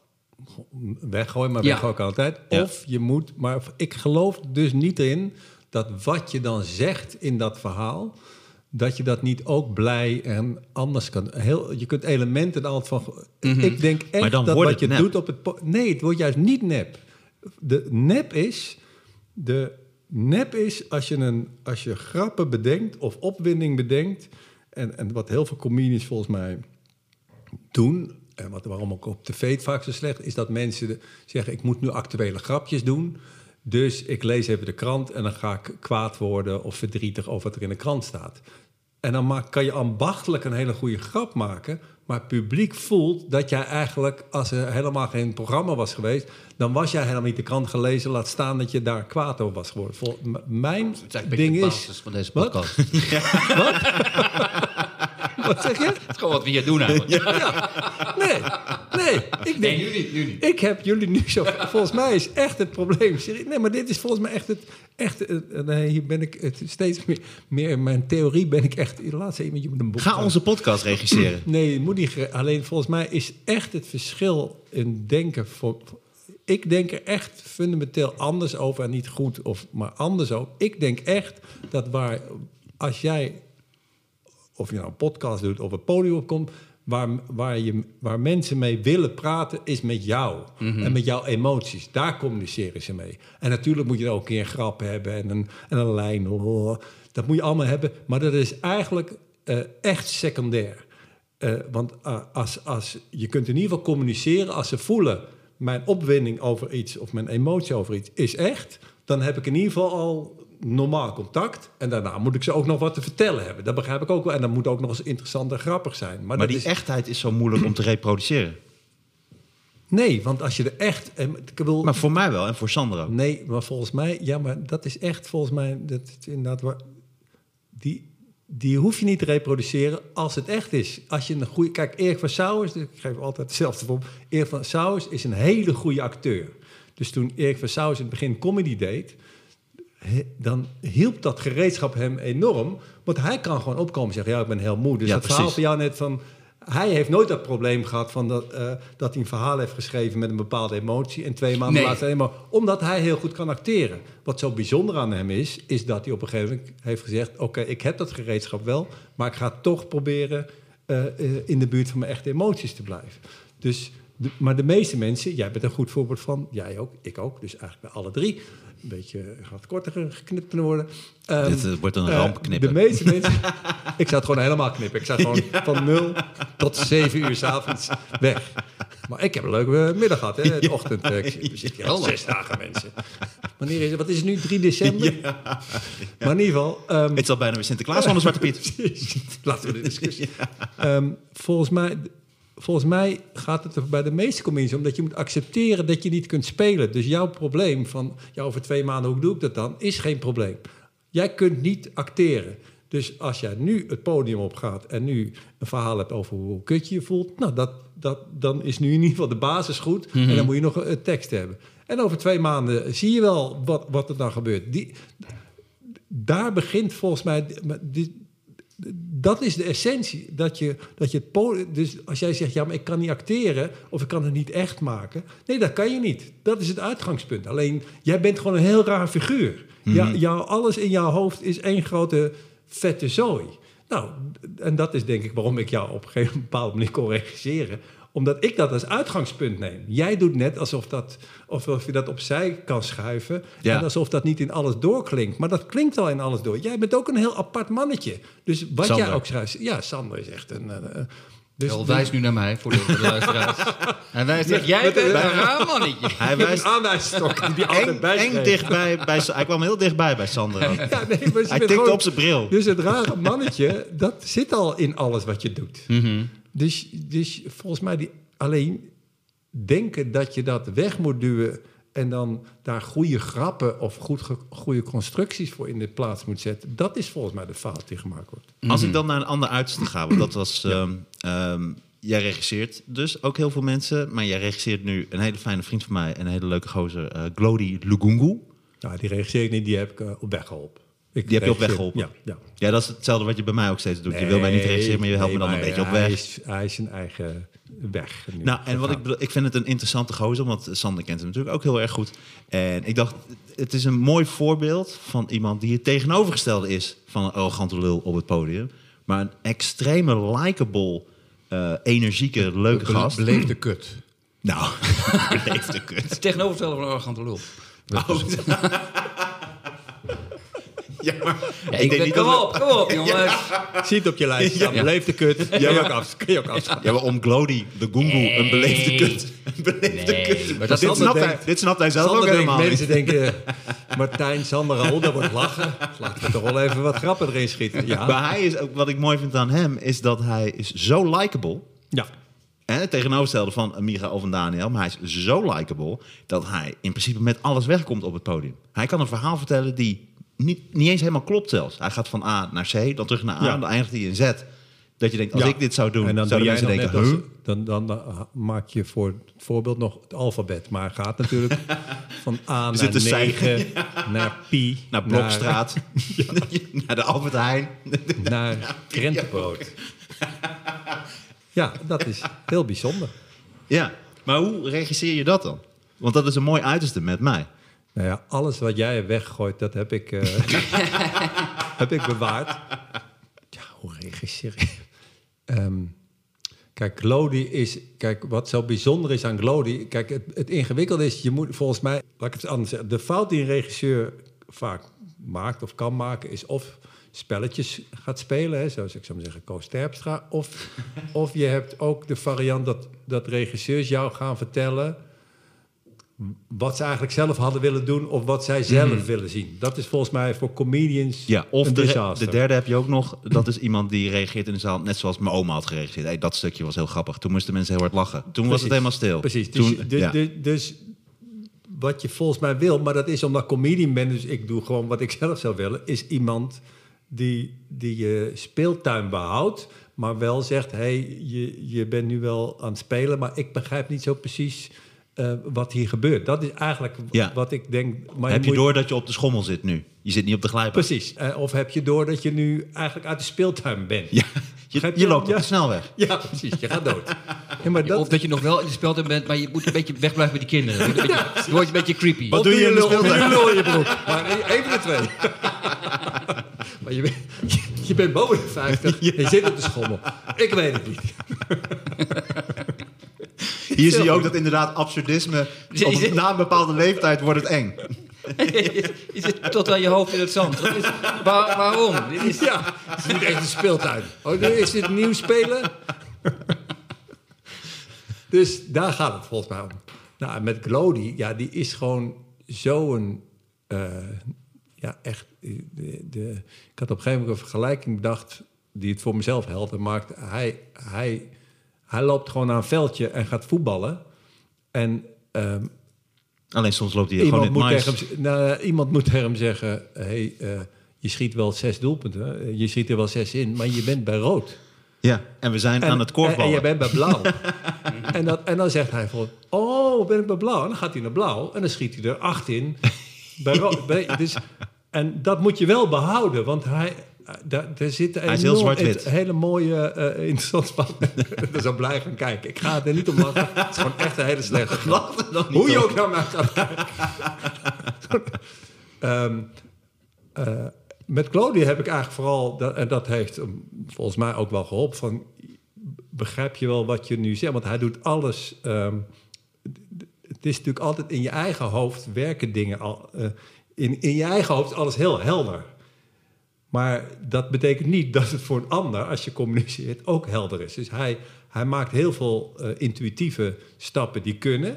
weggooien, maar Ja. ik altijd. Ja. Of je moet... Maar ik geloof dus niet in dat wat je dan zegt in dat verhaal... dat je dat niet ook blij en anders kan... Heel, je kunt elementen altijd van... Ik denk echt dat wat je nep. doet op het... Nee, het wordt juist niet nep. De nep is... De nep is als je, een, als je grappen bedenkt of opwinding bedenkt. En, en wat heel veel comedians volgens mij doen. En wat, waarom ook op tv vaak zo slecht is dat mensen zeggen: Ik moet nu actuele grapjes doen. Dus ik lees even de krant en dan ga ik kwaad worden of verdrietig over wat er in de krant staat. En dan maak, kan je ambachtelijk een hele goede grap maken. Maar het publiek voelt dat jij eigenlijk, als er helemaal geen programma was geweest, dan was jij helemaal niet de krant gelezen. Laat staan dat je daar kwaad over was geworden. Vol, mijn ding is. van deze Wat? podcast. [LAUGHS] Wat [LAUGHS] zeg je? Het is gewoon wat we hier doen eigenlijk. [LAUGHS] Nee, nee. Ik denk, Nee, nu niet, nu niet. Ik heb jullie nu zo. Volgens mij is echt het probleem. Nee, maar dit is volgens mij echt het. Echt, nee, hier ben ik het steeds meer, meer. In mijn theorie ben ik echt. Laat ze je moet een boek. Ga onze podcast regisseren. [CLEARS THROAT] Nee, moet niet. Alleen volgens mij is echt het verschil in denken. Voor, ik denk er echt fundamenteel anders over. En niet goed, of, maar anders over. Ik denk echt dat waar. Als jij. Of je nou een podcast doet of een podium opkomt. Waar, waar, je, waar mensen mee willen praten, is met jou. En met jouw emoties. Daar communiceren ze mee. En natuurlijk moet je ook een keer een grap hebben en een, en een lijn. oh, dat moet je allemaal hebben. Maar dat is eigenlijk eh, echt secundair. Eh, want eh, als, als, je kunt in ieder geval communiceren als ze voelen... mijn opwinding over iets of mijn emotie over iets is echt... dan heb ik in ieder geval al normaal contact. En daarna moet ik ze ook nog wat te vertellen hebben. Dat begrijp ik ook wel. En dat moet ook nog eens interessant en grappig zijn. Maar, die is, echtheid is zo moeilijk om te reproduceren. Nee, want als je er echt... en Ik Maar voor mij wel en voor Sander ook. Nee, maar volgens mij, ja, maar dat is echt volgens mij, dat is inderdaad waar, die, die hoef je niet te reproduceren als het echt is. Als je een goede, kijk, Erik van Sauers, ik geef altijd hetzelfde voor. Erik van Sauers is een hele goede acteur. Dus toen Erik van Sauers in het begin comedy deed, dan hielp dat gereedschap hem enorm. Want hij kan gewoon opkomen en zeggen, ja, ik ben heel moe. Dus Ja, dat verhaal precies. van jou net van... Hij heeft nooit dat probleem gehad van dat, eh, dat hij een verhaal heeft geschreven met een bepaalde emotie. En twee maanden Nee. later helemaal... Omdat hij heel goed kan acteren. Wat zo bijzonder aan hem is, is dat hij op een gegeven moment heeft gezegd... Oké, ik heb dat gereedschap wel, maar ik ga toch proberen eh, eh, in de buurt van mijn echte emoties te blijven. Dus, de- maar de meeste mensen, jij bent een goed voorbeeld van, jij ook, ik ook, dus eigenlijk bij alle drie. Een beetje gaat korter geknipt kunnen worden. Ehm, Dit eh, wordt een eh, ramp knippen. De meeste mensen. [LAUGHS] ik zou het gewoon helemaal knippen. Ik zou gewoon [LAUGHS] van 0 tot 7 uur s'avonds weg. Maar ik heb een leuke middag gehad, hè? De ochtend. Ik zit hier al zes dagen, mensen. Wanneer is het? Wat is het nu? 3 december? Maar in ieder geval. ehm, Het is al bijna weer Sinterklaas van de Zwarte Piet. [LAUGHS] Laten we de discussie. Ehm, volgens, mij, volgens mij gaat het er bij de meeste comedies om dat je moet accepteren dat je niet kunt spelen. Dus jouw probleem van, ja, over twee maanden, hoe doe ik dat dan? Is geen probleem. Jij kunt niet acteren. Dus als jij nu het podium opgaat en nu een verhaal hebt over hoe kut je je voelt, nou, dat, dat, dan is nu in ieder geval de basis goed. En dan moet je nog een, een tekst hebben. En over twee maanden zie je wel wat, wat er dan gebeurt. Die, daar begint volgens mij. die- dat is de essentie. Dat je, dat je het. Dus als jij zegt, ja, maar ik kan niet acteren. of ik kan het niet echt maken. Nee, dat kan je niet. Dat is het uitgangspunt. Alleen, jij bent gewoon een heel raar figuur. ja, jou, alles in jouw hoofd is één grote vette zooi. Nou, en dat is denk ik waarom ik jou op een gegeven bepaalde manier kon regisseren omdat ik dat als uitgangspunt neem. Jij doet net alsof, dat, je dat opzij kan schuiven. Ja. En alsof dat niet in alles doorklinkt. Maar dat klinkt al in alles door. Jij bent ook een heel apart mannetje. Dus wat Sander. jij ook schrijft. Ja, Sander is echt een. eh, dus, wijst nu naar mij voor de, voor de luisteraars. [LAUGHS] Hij wijst jij bent een raar mannetje. [LAUGHS] Hij een wijst aanwijsstok die die altijd bij eng dichtbij. Bij, hij kwam heel dichtbij bij Sander. ook. [LAUGHS] Ja, nee, Hij tikte gewoon- op zijn bril. Dus het rare mannetje, dat zit al in alles wat je doet. Mhm. Dus, dus volgens mij die, alleen denken dat je dat weg moet duwen... en dan daar goede grappen of goed goede constructies voor in de plaats moet zetten... dat is volgens mij de fout die gemaakt wordt. Als ik dan naar een ander uiterste ga, want dat was... ehm, ehm, jij regisseert dus ook heel veel mensen, maar jij regisseert nu een hele fijne vriend van mij, en een hele leuke gozer, eh Glody Lugungu. Nou, die regisseer ik niet, die heb ik eh, op weg geholpen. Ik Die heb je op weg geholpen? Ja, ja. Ja, dat is hetzelfde wat je bij mij ook steeds doet. je wil mij niet regisseren, maar je helpt me dan een beetje op hij weg. Is, hij is zijn eigen weg. nu Nou, en wat ik bedoel, ik vind het een interessante gozer, want Sander kent hem natuurlijk ook heel erg goed. En ik dacht, het is een mooi voorbeeld van iemand die het tegenovergestelde is van een arrogante lul op het podium. Maar een extreme likable, eh, energieke, leuke Be- gast. Beleefde kut. Nou, [LAUGHS] beleefde kut. Het tegenovergestelde van een arrogante lul. [LAUGHS] [LAUGHS] Ja, maar Ja, ik denk niet dat kom we- op, kom op, [LAUGHS] jongens. Zie het op je lijst staan. Ja. Beleefde kut. Je ook af. Kun je ook afschaffen. Ja, maar om Glody, de Gungu, een beleefde kut. Een beleefde Nee, kut. maar dat dit, snapt hij, dit snapt hij zelf ook Sander denkt, helemaal mensen niet. denken, [LAUGHS] Martijn, Sander, Raoul, dat wordt lachen. Laten we toch wel even wat grappen erin schieten. Ja. Maar hij is ook, wat ik mooi vind aan hem, is dat hij is zo likable. ja. Hè, het tegenovergestelde van Micha of een Daniel. Maar hij is zo likable dat hij in principe met alles wegkomt op het podium. Hij kan een verhaal vertellen die niet, niet eens helemaal klopt zelfs. Hij gaat van A naar C, dan terug naar A, Ja. dan eindigt hij in Z. Dat je denkt, als Ja. ik dit zou doen, En dan doe jij nog denken, huh? als- dan, dan, dan maak je voor het voorbeeld nog het alfabet. Maar gaat natuurlijk [LAUGHS] van A naar zit een 9, [LAUGHS] naar pi, Naar Blokstraat, [LAUGHS] naar de Albert Heijn. naar, naar krentenbrood. Ja, dat is heel bijzonder. ja, maar hoe regisseer je dat dan? Want dat is een mooi uiterste met mij. Nou ja, alles wat jij weggooit, dat heb ik, eh, [LAUGHS] heb ik bewaard. Ja, hoe regisseer ik? Ehm, kijk, Glody is... Kijk, wat zo bijzonder is aan Glody... Kijk, het, het ingewikkelde is, je moet volgens mij... Laat ik het anders zeggen. De fout die een regisseur vaak maakt of kan maken... is of spelletjes gaat spelen, hè, zoals ik zou zeggen, Koos Terpstra... Of, of je hebt ook de variant dat, dat regisseurs jou gaan vertellen wat ze eigenlijk zelf hadden willen doen of wat zij zelf willen zien. Dat is volgens mij voor comedians Mhm. Ja, of een de, disaster. de derde heb je ook nog. Dat is iemand die reageert in de zaal, net zoals mijn oma had gereageerd. Hey, dat stukje was heel grappig. Toen moesten mensen heel hard lachen. Toen was het helemaal stil. Precies. Dus, Toen, dus, ja. dus, dus wat je volgens mij wil, maar dat is omdat comedian ben, dus ik doe gewoon wat ik [LAUGHS] zelf zou willen, is iemand die, die je speeltuin behoudt, maar wel zegt: hé, hey, je, je bent nu wel aan het spelen, maar ik begrijp niet zo precies eh, wat hier gebeurt. Dat is eigenlijk Ja. wat ik denk. Maar heb je moet- door dat je op de schommel zit nu? Je zit niet op de glijbaan. Precies. Eh, of heb je door dat je nu eigenlijk uit de speeltuin bent? Ja, je, loopt Ja. op de snelweg. [LAUGHS] Ja, precies. Je gaat dood. Ja, maar dat, Of dat je nog wel in de speeltuin bent, maar je moet een beetje wegblijven met die kinderen. Je wordt een beetje, [LAUGHS] je wordt een beetje creepy. Wat Of doe je in de speeltuin? je lul in je broek. Maar even de twee. [LAUGHS] maar je, bent- je bent boven de 50 en je zit op de schommel. Ik weet het niet. Hier zie je ook dat inderdaad absurdisme... [LAUGHS] Op, na een bepaalde leeftijd wordt het eng. [LAUGHS] je zit tot aan je hoofd in het zand. Dat is- waar- waarom? Dit is, Ja, het is niet echt een speeltuin. Oh, nu is dit nieuw spelen? dus daar gaat het volgens mij om. Nou, met Glody, ja, die is gewoon zo'n... eh ja, echt... De, de, ik had op een gegeven moment een vergelijking bedacht... die het voor mezelf helder maakt. Hij, hij, hij loopt gewoon naar een veldje en gaat voetballen. En ehm, Alleen soms loopt hij gewoon in moet mais. tegen hem, nou, iemand moet tegen hem zeggen... Hey, eh, je schiet wel zes doelpunten, eh, je schiet er wel zes in... maar je bent bij rood. Ja, en we zijn aan het En, korfballen. en je bent bij blauw. [LAUGHS] en, dat, en dan zegt hij van... Oh, ben ik bij blauw? En dan gaat hij naar blauw en dan schiet hij er acht in. Bij rood. [LAUGHS] Dus, en dat moet je wel behouden, want hij... Daar, daar zit een Hij is heel zwart-wit. hele mooie, eh interessant spel. Daar zou blij gaan kijken. Ik ga er niet om lachen. Het is gewoon echt een hele slechte [LAUGHS] niet Hoe je ook naar mij gaat kijken. [LAUGHS] Ehm, eh, met Claudia heb ik eigenlijk vooral, dat, en dat heeft volgens mij ook wel geholpen, van begrijp je wel wat je nu zegt? Want hij doet alles. ehm, het is natuurlijk altijd in je eigen hoofd werken dingen al. eh, in, in je eigen hoofd is alles heel helder. Maar dat betekent niet dat het voor een ander, als je communiceert, ook helder is. Dus hij, hij maakt heel veel eh, intuïtieve stappen die kunnen.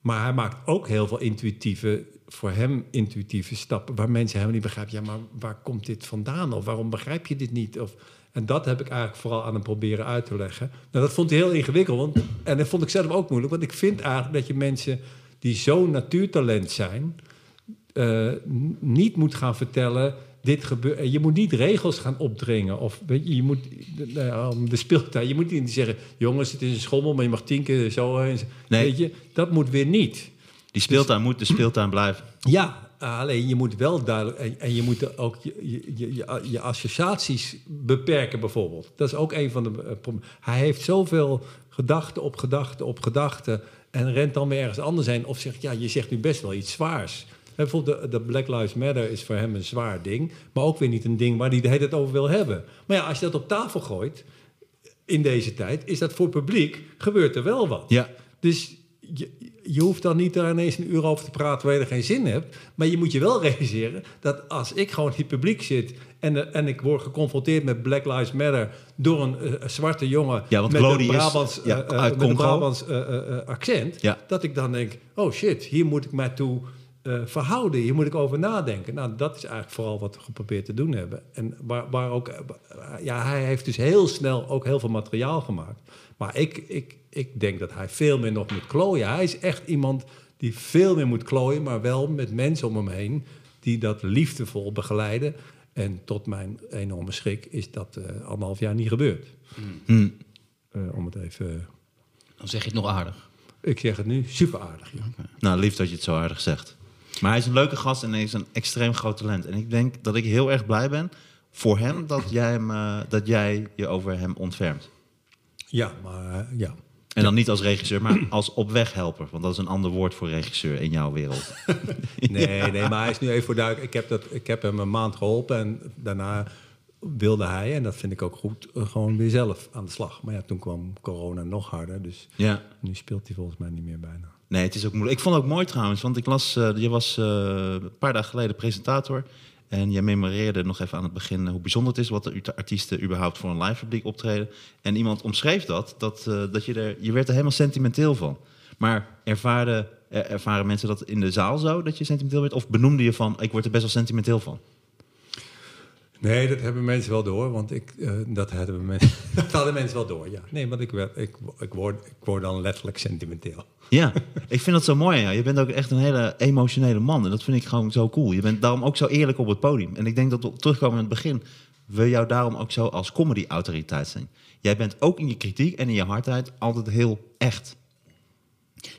Maar hij maakt ook heel veel intuïtieve, voor hem intuïtieve stappen... waar mensen helemaal niet begrijpen... ja, maar waar komt dit vandaan? Of waarom begrijp je dit niet? Of, en dat heb ik eigenlijk vooral aan hem proberen uit te leggen. Nou, dat vond hij heel ingewikkeld. Want, en dat vond ik zelf ook moeilijk. Want ik vind eigenlijk dat je mensen die zo'n natuurtalent zijn... eh, niet moet gaan vertellen... Dit gebeurt. Je moet niet regels gaan opdringen. Of weet je, je moet nou ja, om de speeltuin. Je moet niet zeggen: jongens, het is een schommel, maar je mag tien keer zo. heen. Nee. Weet je, dat moet weer niet. Die speeltuin moet de speeltuin blijven. [CLEARS THROAT] Ja, alleen je moet wel duidelijk. En, en je moet ook je, je, je, associaties beperken, bijvoorbeeld. Dat is ook een van de eh, problemen. Hij heeft zoveel gedachten op gedachten op gedachten. En rent dan weer ergens anders heen. Of zegt: ja, je zegt nu best wel iets zwaars. Bijvoorbeeld de, de Black Lives Matter is voor hem een zwaar ding. Maar ook weer niet een ding waar hij de hele tijd over wil hebben. Maar ja, als je dat op tafel gooit. in deze tijd. is dat voor publiek. gebeurt er wel wat. Ja. Dus je, je hoeft dan niet daar ineens een uur over te praten waar je er geen zin in hebt. Maar je moet je wel [LAUGHS] realiseren dat als ik gewoon in het publiek zit en, eh, en ik word geconfronteerd met Black Lives Matter door een eh, zwarte jongen Ja, want met Glody een is, Brabants, ja, eh, uit met een. Brabants eh, eh, accent, Ja. dat ik dan denk, oh shit, hier moet ik mij toe eh, verhouden, hier moet ik over nadenken. Nou, dat is eigenlijk vooral wat we geprobeerd te doen hebben. En waar, waar ook, eh, ja, hij heeft dus heel snel ook heel veel materiaal gemaakt. Maar ik, ik, ik denk dat hij veel meer nog moet klooien. Hij is echt iemand die veel meer moet klooien, maar wel met mensen om hem heen die dat liefdevol begeleiden. En tot mijn enorme schrik is dat eh, anderhalf jaar niet gebeurd. Hm. Eh, om het even. Dan zeg je het nog aardig. Ik zeg het nu, super aardig. Ja. Nou, lief dat je het zo aardig zegt. Maar hij is een leuke gast en hij is een extreem groot talent. En ik denk dat ik heel erg blij ben voor hem dat jij, hem, eh, dat jij je over hem ontfermt. Ja, maar eh, ja. En dan niet als regisseur, maar [CLEARS THROAT] als opweghelper. Want dat is een ander woord voor regisseur in jouw wereld. [LAUGHS] Nee, nee, maar hij is nu even voor duidelijk. Ik heb, dat, ik heb hem een maand geholpen en daarna wilde hij, en dat vind ik ook goed, eh, gewoon weer zelf aan de slag. Maar ja, toen kwam corona nog harder, dus Ja. nu speelt hij volgens mij niet meer bijna. Nee, het is ook moeilijk. Ik vond het ook mooi trouwens, want ik las, eh, je was eh, een paar dagen geleden presentator. En je memoreerde nog even aan het begin hoe bijzonder het is wat de artiesten überhaupt voor een live publiek optreden. En iemand omschreef dat, dat, eh, dat je er, je werd er helemaal sentimenteel van. Maar ervaren, er- ervaren mensen dat in de zaal zo, dat je sentimenteel werd? Of benoemde je van, ik word er best wel sentimenteel van? Nee, dat hebben mensen wel door, want ik, eh, dat, hadden mensen, [LAUGHS] dat hadden mensen wel door, ja. Nee, want ik, ik, ik, word, ik word dan letterlijk sentimenteel. Ja, [LAUGHS] ik vind dat zo mooi. Ja. Je bent ook echt een hele emotionele man. En dat vind ik gewoon zo cool. Je bent daarom ook zo eerlijk op het podium. En ik denk dat we terugkomen in het begin. We jou daarom ook zo als comedy-autoriteit zijn. Jij bent ook in je kritiek en in je hardheid altijd heel echt.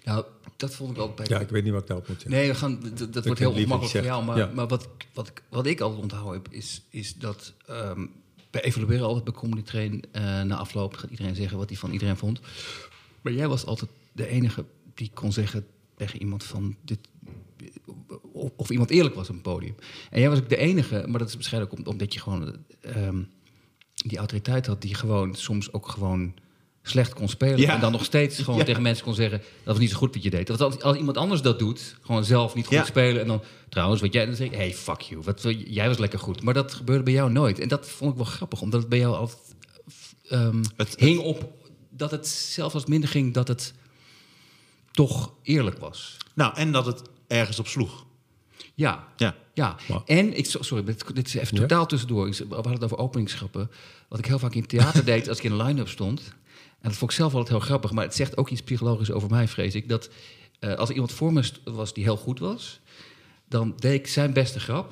Nou, dat vond ik altijd bij... Ja, ik weet niet wat ik daarop moet zeggen. Nee, we gaan, dat wordt heel ongemakkelijk voor jou. Maar, maar wat, ik- wat, ik, wat ik altijd onthouden heb, is, is dat... ehm wij evalueren altijd bij Comedy Train. eh, na afloop gaat iedereen zeggen wat hij van iedereen vond. Maar jij was altijd de enige die kon zeggen tegen iemand van... Dit, of, of iemand eerlijk was op een podium. En jij was ook de enige, maar dat is waarschijnlijk om- omdat je gewoon... ehm, die autoriteit had die gewoon soms ook gewoon slecht kon spelen. Ja. En dan nog steeds [LAUGHS] gewoon Ja. tegen mensen kon zeggen... dat was niet zo goed wat je deed. Dat als, als iemand anders dat doet, gewoon zelf niet goed Ja. spelen... en dan trouwens, wat jij dan zegt... hey, fuck you, wat, jij was lekker goed. Maar dat gebeurde bij jou nooit. En dat vond ik wel grappig, omdat het bij jou altijd ehm, Het- hing op... dat het zelfs als het minder ging, dat het toch eerlijk was. Nou, en dat het ergens op sloeg. Ja, Ja. ja, en ik, so- sorry, dit, dit is even Ja? totaal tussendoor. We hadden het over openingsgrappen. Wat ik heel vaak in theater [LAUGHS] deed als ik in een line-up stond. En dat vond ik zelf altijd heel grappig. Maar het zegt ook iets psychologisch over mij, vrees ik. Dat eh, als iemand voor me was die heel goed was... dan deed ik zijn beste grap.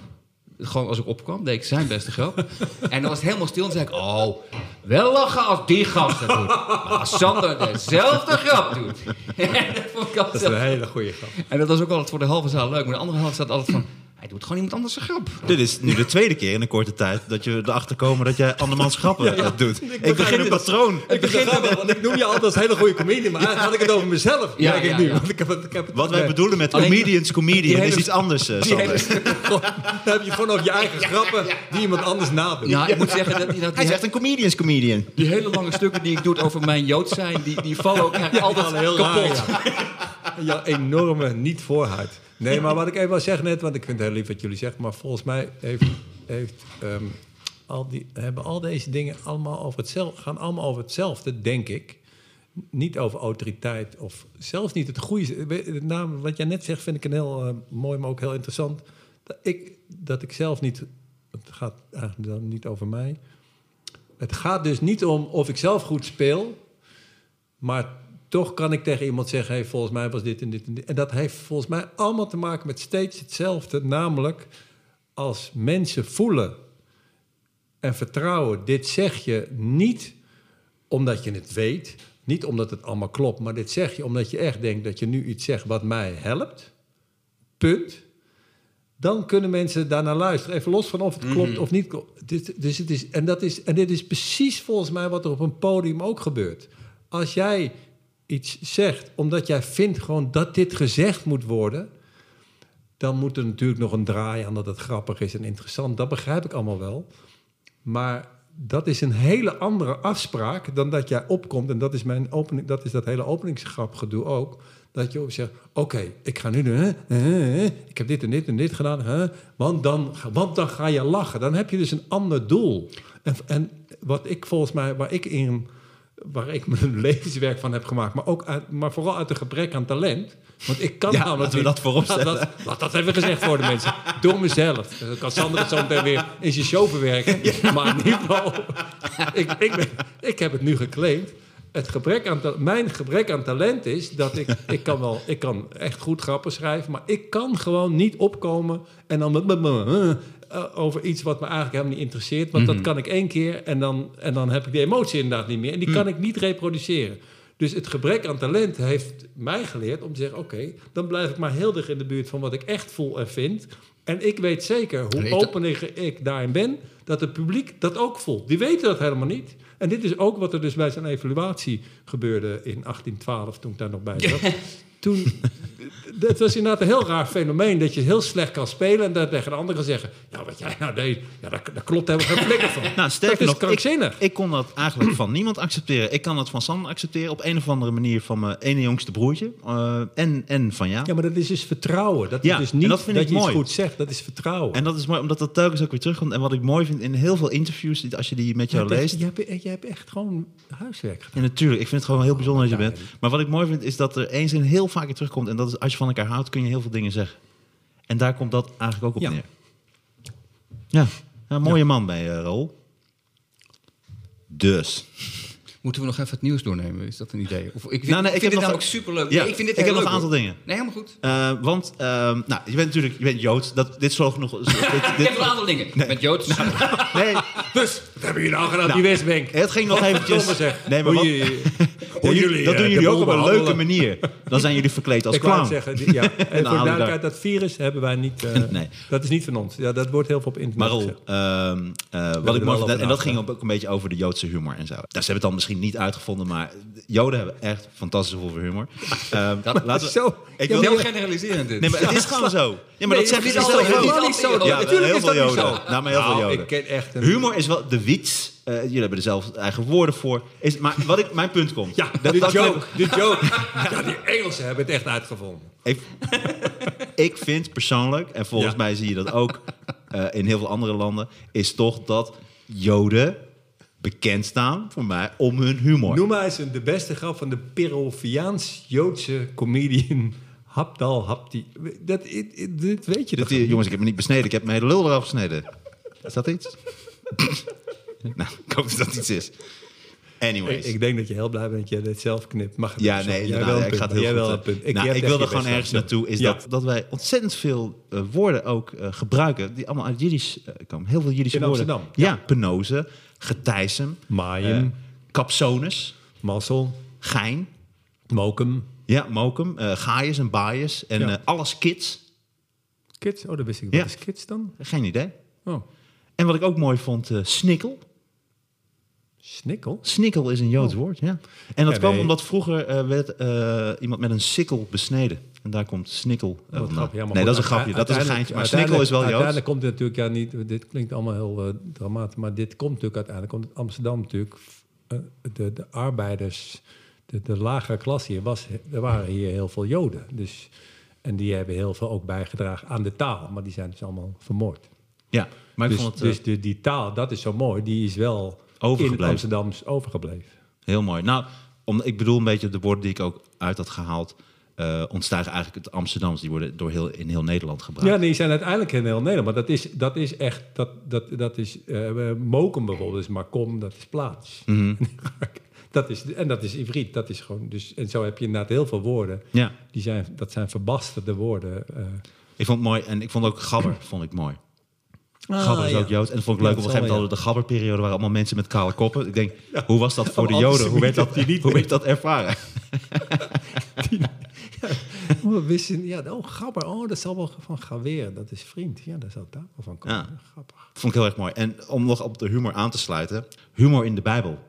Gewoon als ik opkwam, deed ik zijn beste grap. [LAUGHS] en dan was het helemaal stil en zei ik... Oh, wel lachen als die gast dat doet. Maar als Sander dezelfde grap doet... [LAUGHS] En dat vond ik altijd Dat is een hele goede grap. en dat was ook altijd voor de halve zaal leuk. Maar de andere helft staat altijd van... Hij doet gewoon iemand anders een grap. Dit is nu de tweede keer in een korte tijd dat je erachter komen dat jij andermans grappen eh, doet. Ik, begin een het. patroon. Ik begin grappig, want ik noem je altijd als hele goede comedian, maar eigenlijk had ik het over mezelf. Ja, Ja, ja, ik nu. ja. Want ik heb, ik heb het Wat wij bedoelen met Alleen- comedians, comedian, is iets anders, Sander. hele- [LAUGHS] Dan heb je gewoon over je eigen grappen die iemand anders nadoet. Nou, ik moet zeggen dat, [LAUGHS] Hij die, zegt een comedians comedian. die hele lange stukken die ik doe over mijn Jood zijn... die, die vallen ook [LAUGHS] eigenlijk altijd heel kapot. raar, ja. ja, enorme niet-voorhuid. Nee, maar wat ik even wil zeggen net, want ik vind het heel lief wat jullie zeggen, maar volgens mij heeft, heeft, ehm, al die, hebben al deze dingen allemaal over hetzelfde, gaan allemaal over hetzelfde, denk ik. Niet over autoriteit of zelfs niet het goede. Wat jij net zegt vind ik een heel eh, mooi, maar ook heel interessant. Dat ik, dat ik zelf niet, het gaat eigenlijk dan niet over mij. Het gaat dus niet om of ik zelf goed speel, maar toch kan ik tegen iemand zeggen: hey, volgens mij was dit en dit en dit. En dat heeft volgens mij allemaal te maken met steeds hetzelfde. Namelijk, als mensen voelen en vertrouwen, dit zeg je niet omdat je het weet, niet omdat het allemaal klopt, maar dit zeg je omdat je echt denkt dat je nu iets zegt wat mij helpt. Punt. Dan kunnen mensen daarnaar luisteren. Even los van of het klopt of niet klopt. Dus, dus het is, en, dat is, en dit is precies volgens mij wat er op een podium ook gebeurt. Als jij iets zegt omdat jij vindt gewoon dat dit gezegd moet worden, dan moet er natuurlijk nog een draai aan dat het grappig is en interessant. Dat begrijp ik allemaal wel. Maar dat is een hele andere afspraak dan dat jij opkomt. En dat is, mijn opening, dat, is dat hele openingsgrapgedoe ook. Dat je zegt, oké, ik ga nu doen... ik heb dit en dit en dit gedaan. hè, want, dan, want dan ga je lachen. Dan heb je dus een ander doel. En, en wat ik volgens mij, waar ik in waar ik [LAUGHS] mijn levenswerk van heb gemaakt, maar, ook uit, maar vooral uit een gebrek aan talent. Want ik kan Ja, namelijk laten we dat voorop Laat dat, laat dat even gezegd worden, mensen. Door mezelf. Dan kan Sander het zo meteen weer in zijn show verwerken. Maar in ieder geval, ik, ik, ben, ik heb het nu geclaimd. Het gebrek aan, mijn gebrek aan talent is dat ik, ik kan wel, ik kan echt goed grappen schrijven, maar ik kan gewoon niet opkomen en dan eh, over iets wat me eigenlijk helemaal niet interesseert. Want dat kan ik één keer en dan, en dan heb ik die emotie inderdaad niet meer. En die kan ik niet reproduceren. Dus het gebrek aan talent heeft mij geleerd om te zeggen: oké, dan blijf ik maar heel dicht in de buurt van wat ik echt voel en vind. En ik weet zeker hoe opener ik daarin ben, dat het publiek dat ook voelt. Die weten dat helemaal niet. En dit is ook wat er dus bij zijn evaluatie gebeurde in 1812, toen ik daar nog bij [LAUGHS] zat. Toen, [LAUGHS] Het was inderdaad een heel raar fenomeen dat je heel slecht kan spelen en dat tegen de anderen zeggen: Ja, wat jij nou deed, ja, daar, daar klopt helemaal geen flikker van. [LAUGHS] Nou, sterker dat is nog, ik, krankzinnig. ik kon dat eigenlijk van niemand accepteren. Ik kan het van Sander accepteren op een of andere manier van mijn ene jongste broertje. eh, en, en van ja. Ja, maar dat is dus vertrouwen. Dat Ja, is dus niet dat dat ik je iets mooi. goed zegt, dat is vertrouwen. En dat is mooi, omdat dat telkens ook weer terugkomt. En wat ik mooi vind in heel veel interviews, als je die met jou leest. echt, je, hebt, je hebt echt gewoon huiswerk gedaan. Ja, natuurlijk. Ik vind het gewoon heel bijzonder dat je bent. Maar wat ik mooi vind, is dat er één zin heel vaak in terugkomt. En dat is, als je van elkaar houdt, kun je heel veel dingen zeggen. En daar komt dat eigenlijk ook op Ja. neer. Ja, ja een mooie man bij je, Raoul. Dus. Moeten we nog even het nieuws doornemen? Is dat een idee? Of, ik vind, Nou, nee, ik ik vind dit namelijk superleuk. Ja, Nee, ik vind dit ik heb nog een aantal hoor. dingen. Nee, helemaal goed. Eh, want, ehm, nou, je bent natuurlijk je bent Joods. Dat, dit zorgt [LAUGHS] nog... dit, Ik dit- heb een aantal dingen. Met Joods. [LAUGHS] nee, Dus, wat hebben jullie nou gedaan, Nou, die Westbank? het ging nog eventjes... Nee, maar wat, [LAUGHS] jullie- Ja, dat eh, doen jullie ook op een leuke manier. Dan zijn jullie verkleed als Ik wou clown. het zeggen, ja. En voor je daar- duidelijkheid, dat virus hebben wij niet... eh, Nee. Dat is niet van ons. Ja, dat wordt heel veel op internet Maar ehm, eh, wat ik en dat ging ook een beetje over de Joodse humor en zo. Ze hebben het dan misschien niet uitgevonden, maar Joden hebben echt fantastisch veel humor. [LAUGHS] Ehm, laten we- Zo. Ik wil, Heel generaliserend dit. nee, maar het is gewoon zo. Ja, maar Nee, dat zeggen dat ze is zelf toch ook. helemaal niet zo. Ja, Natuurlijk heel is veel dat niet Joden. zo. Nou, maar heel veel Nou, Joden. ik ken echt. Humor is wel de wits. Eh, jullie hebben er zelf eigen woorden voor. Is, maar wat ik, mijn punt komt. Ja, dat, de dat- joke. De joke. [LAUGHS] Ja, die Engelsen hebben het echt uitgevonden. Ik, [LAUGHS] ik vind persoonlijk, en volgens Ja. mij zie je dat ook eh, in heel veel andere landen, is toch dat Joden bekend staan voor mij om hun humor. Noem maar eens een- de beste grap van de Peruviaans-Joodse comedian Habdal Habdi. Dat, dit, dit weet je Dat die, jongens, ik heb me niet besneden. Ik heb mijn hele lul eraf gesneden. Is dat iets? [LAUGHS] nou, ik hoop dat dat iets is. Anyways. Ik, ik denk dat je heel blij bent dat je dit zelf knipt. Mag ja, nee, Jij wel ik ga het heel jij goed. wel een punt. nou, ik wilde gewoon ergens naartoe. Is Ja. dat, dat wij ontzettend veel eh, woorden ook eh, gebruiken. Die allemaal uit Jiddisch eh, komen. Heel veel Jiddische woorden. Amsterdam, Ja, penose, getijsem, Maaien, capsones, Massel, gein. Mokum, Ja, mokum, gaaiers en baaiers. En Ja. eh, alles kids. kids. Oh, dat wist ik. Ja. Wat is kids dan? Geen idee. Oh, En wat ik ook mooi vond, eh snikkel. snikkel. Snikkel is een Joods woord, ja. En dat Ja, kwam nee. omdat vroeger werd iemand met een sikkel besneden. En daar komt snikkel eh, ja, nee, dat is een grapje. Dat is een geintje. Maar snikkel is wel Joods. Uiteindelijk komt het natuurlijk, ja, niet, dit klinkt allemaal heel eh, dramatisch, maar dit komt natuurlijk uiteindelijk, komt Amsterdam natuurlijk, eh, de, de arbeiders, de, de lagere klasse hier, was, er waren hier heel veel Joden. Dus, en die hebben heel veel ook bijgedragen aan de taal, maar die zijn dus allemaal vermoord. Ja, maar dus het dus de, die taal, dat is zo mooi, die is wel Overgebleven. in Amsterdams overgebleven. heel mooi. Nou, om, ik bedoel een beetje de woorden die ik ook uit had gehaald... eh ontstijgen eigenlijk het Amsterdams. Die worden door heel, in heel Nederland gebruikt. Ja, die zijn uiteindelijk in heel Nederland. Maar dat is, dat is echt, dat, dat, dat is, eh Mokum bijvoorbeeld, is Makom, dat is plaats. Mhm. [LAUGHS] dat is, en dat is Ivriet, dat is gewoon, dus, en zo heb je inderdaad heel veel woorden. Ja, Die zijn, dat zijn verbasterde woorden. eh. ik vond het mooi. En ik vond ook gabber [CLEARS THROAT] vond ik mooi. Ah, Gabber is ja. ook Joods. En dat vond ik leuk. Ja, op een gegeven moment hadden de gabberperiode... waren allemaal mensen met kale koppen. Ik denk, hoe was dat voor de Joden? Hoe werd dat, die niet hoe werd dat ervaren? [LAUGHS] [LAUGHS] [LAUGHS] Oh, we wisten, ja, oh, Gabber, oh, dat zal wel van Gawer, dat is vriend. Ja, daar zou het daar wel van komen. Ja. Grappig. Vond ik heel erg mooi. En om nog op de humor aan te sluiten. Humor in de Bijbel.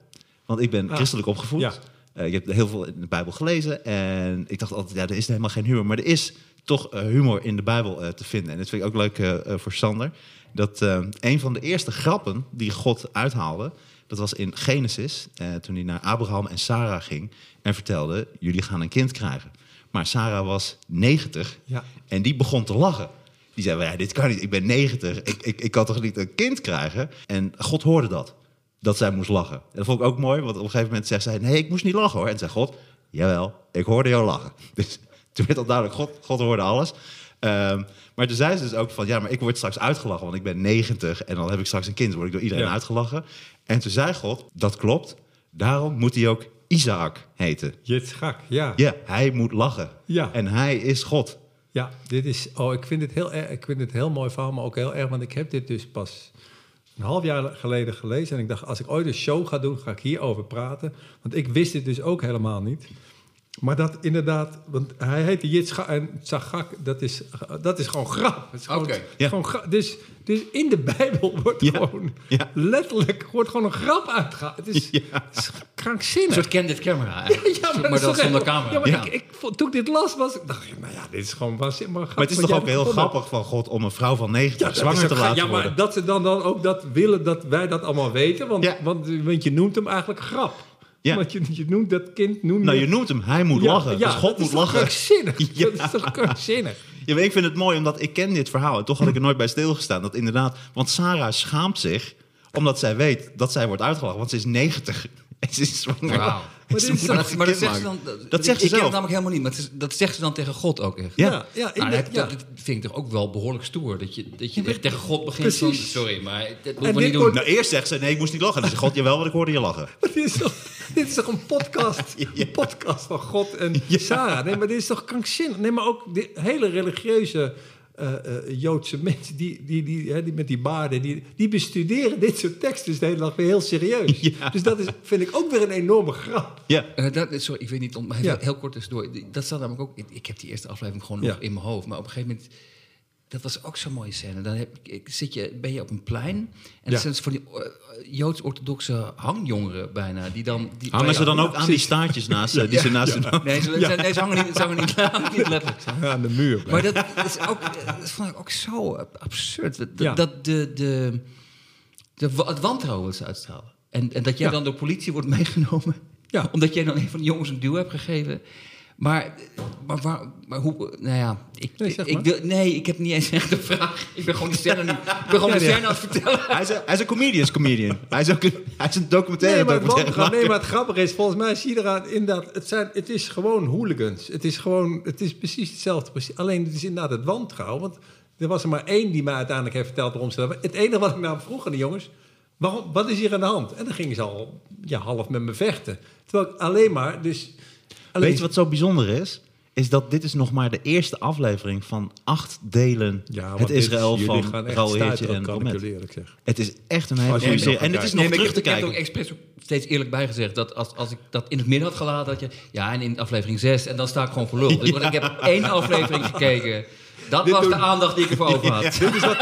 Want ik ben Ah, christelijk opgevoed. ja. Eh, ik heb heel veel in de Bijbel gelezen. En ik dacht altijd, ja, er is helemaal geen humor. Maar er is toch eh, humor in de Bijbel eh, te vinden. En dat vind ik ook leuk voor Sander. Dat een van de eerste grappen die God uithaalde... dat was in Genesis. eh, toen hij naar Abraham en Sarah ging. En vertelde, jullie gaan een kind krijgen. Maar Sarah was 90. Ja. En die begon te lachen. Die zei, ja, dit kan niet, ik ben 90, ik, ik, ik kan toch niet een kind krijgen? En God hoorde dat, dat zij moest lachen. En dat vond ik ook mooi, want op een gegeven moment zegt zij... nee, ik moest niet lachen hoor. En zei God, jawel, ik hoorde jou lachen. [LAUGHS] Dus toen werd al duidelijk, God, God hoorde alles. Ehm, maar toen zei ze dus ook van, ja, maar ik word straks uitgelachen... want ik ben 90 en dan heb ik straks een kind, word ik door iedereen Ja. uitgelachen. En toen zei God, dat klopt, daarom moet hij ook Isaac heten. Yitzchak, ja. Ja, hij moet lachen. Ja. En hij is God. Ja, dit is. Oh, ik vind het heel erg. Ik vind het heel mooi verhaal, maar ook heel erg, want ik heb dit dus pas een half jaar geleden gelezen en ik dacht, als ik ooit een show ga doen, ga ik hierover praten, want ik wist dit dus ook helemaal niet. Maar dat inderdaad, want hij heette Yitzchak en Tzagak, dat is, dat is gewoon grap. Het is gewoon, Ja. grap. Dus, dus in de Bijbel wordt Ja. gewoon Ja. letterlijk wordt gewoon een grap uitgehaald. Het is, het is Een krankzinnig. soort candid camera eigenlijk. Ja, maar, dat maar zonder camera. Ja, maar Ja. Ik, ik, vond- toen ik dit las, was, dacht ik, nou ja, dit is gewoon waanzinnig. Maar, Maar het is toch ook heel grappig van God om een vrouw van 90 dat is zwanger ook te laten ja, maar worden. dat ze dan, dan ook dat willen dat wij dat allemaal weten. Want, Ja. want, want je noemt hem eigenlijk grap. Ja. Want je, je noemt dat kind... Noem Nou, je noemt hem, hij moet lachen. dus God dat moet is toch lachen. krankzinnig? [LAUGHS] Ja. Dat is toch krankzinnig? Ja, maar ik vind het mooi, omdat ik ken dit verhaal. En toch had ik er nooit bij stilgestaan. Dat inderdaad, want Sarah schaamt zich, omdat zij weet dat zij wordt uitgelachen. Want ze is 90 en [LAUGHS] ze is zwanger. Wauw. [LAUGHS] Dit is moet Maar dat, maar zegt ze dan... Dat ik- zegt ze Ik ken zelf. het namelijk helemaal niet, maar is- dat zegt ze dan tegen God ook echt. Ja. Ja, Nou, dat, ja. dat vind ik toch ook wel behoorlijk stoer. Dat je, dat je echt tegen God begint van... Sorry, maar dat we dit niet doen. wordt- Nou, eerst zegt ze, nee, ik moest niet lachen. En dan zegt God, jawel, want ik hoorde je lachen. [LAUGHS] dit, is toch, dit is toch een podcast, [LAUGHS] een podcast van God en Sarah? Nee, maar dit is toch krankzinnig? Nee, maar ook de hele religieuze eh, eh, Joodse mensen, die, die, die, hè, die met die baarden, die, die bestuderen dit soort teksten dus de hele dag weer heel serieus. [LAUGHS] Ja. Dus dat is, vind ik ook weer een enorme grap. Ja. Eh, dat, is- sorry, ik weet niet, om, maar heel, Ja. heel kort tussendoor. Dat staat namelijk ook... Ik, ik heb die eerste aflevering gewoon Ja. nog in mijn hoofd. Maar op een gegeven moment... Dat was ook zo'n mooie scène. Dan heb, zit je, ben je op een plein. En Ja. er zijn van die eh, Joods-orthodoxe hangjongeren bijna. Die dan, die, Hangen ze dan ook aan die staartjes [LAUGHS] naast ze, die ze naast hun Nee, ze, ze- nee, ze hangen niet, ze hangen niet, [LAUGHS] niet letterlijk. Aan de muur. Maar dat, is ook, dat vond ik ook zo absurd. Dat, de, de, de, het wantrouwen wat ze uitstralen. En, en dat jij dan door politie wordt [LAUGHS] meegenomen. Ja. Omdat jij dan een van de jongens een duw hebt gegeven. Maar, maar, waar, maar hoe... Nou ja, ik, Nee, zeg ik wil, nee, ik heb niet eens echt een vraag. Ik ben gewoon de scène, nu- ik ben gewoon Ja, de ja. scène aan het vertellen. Hij is, een, hij is een comedian. Hij is ook een, hij is een documentaire Nee maar, het nee, maar het grappige is, volgens mij zie je eraan inderdaad, het, zijn, het is gewoon hooligans. Het is gewoon, het is precies hetzelfde. precies- Alleen het is inderdaad het wantrouwen. Want er was er maar één die mij uiteindelijk heeft verteld waarom ze dat... Het enige wat ik nou vroeg aan de jongens, waarom, wat is hier aan de hand? En dan gingen ze al ja, half met me vechten. Terwijl ik alleen maar, dus... Alleen, Weet je wat zo bijzonder is? Is dat dit is nog maar de eerste aflevering van acht delen Ja, het Israël van stuiteren, en. Het is echt een hele er serie. En het is nog Nee, terug ik, te ik heb er ook kijken. expres steeds eerlijk bij gezegd dat als, als ik dat in het midden had gelaten, dat je ja, en in aflevering 6 en dan sta ik gewoon voor lul. [LAUGHS] Dus, ik heb één aflevering gekeken. Dat Dit was de aandacht die ik ervoor over had. [LAUGHS] Dit, is wat,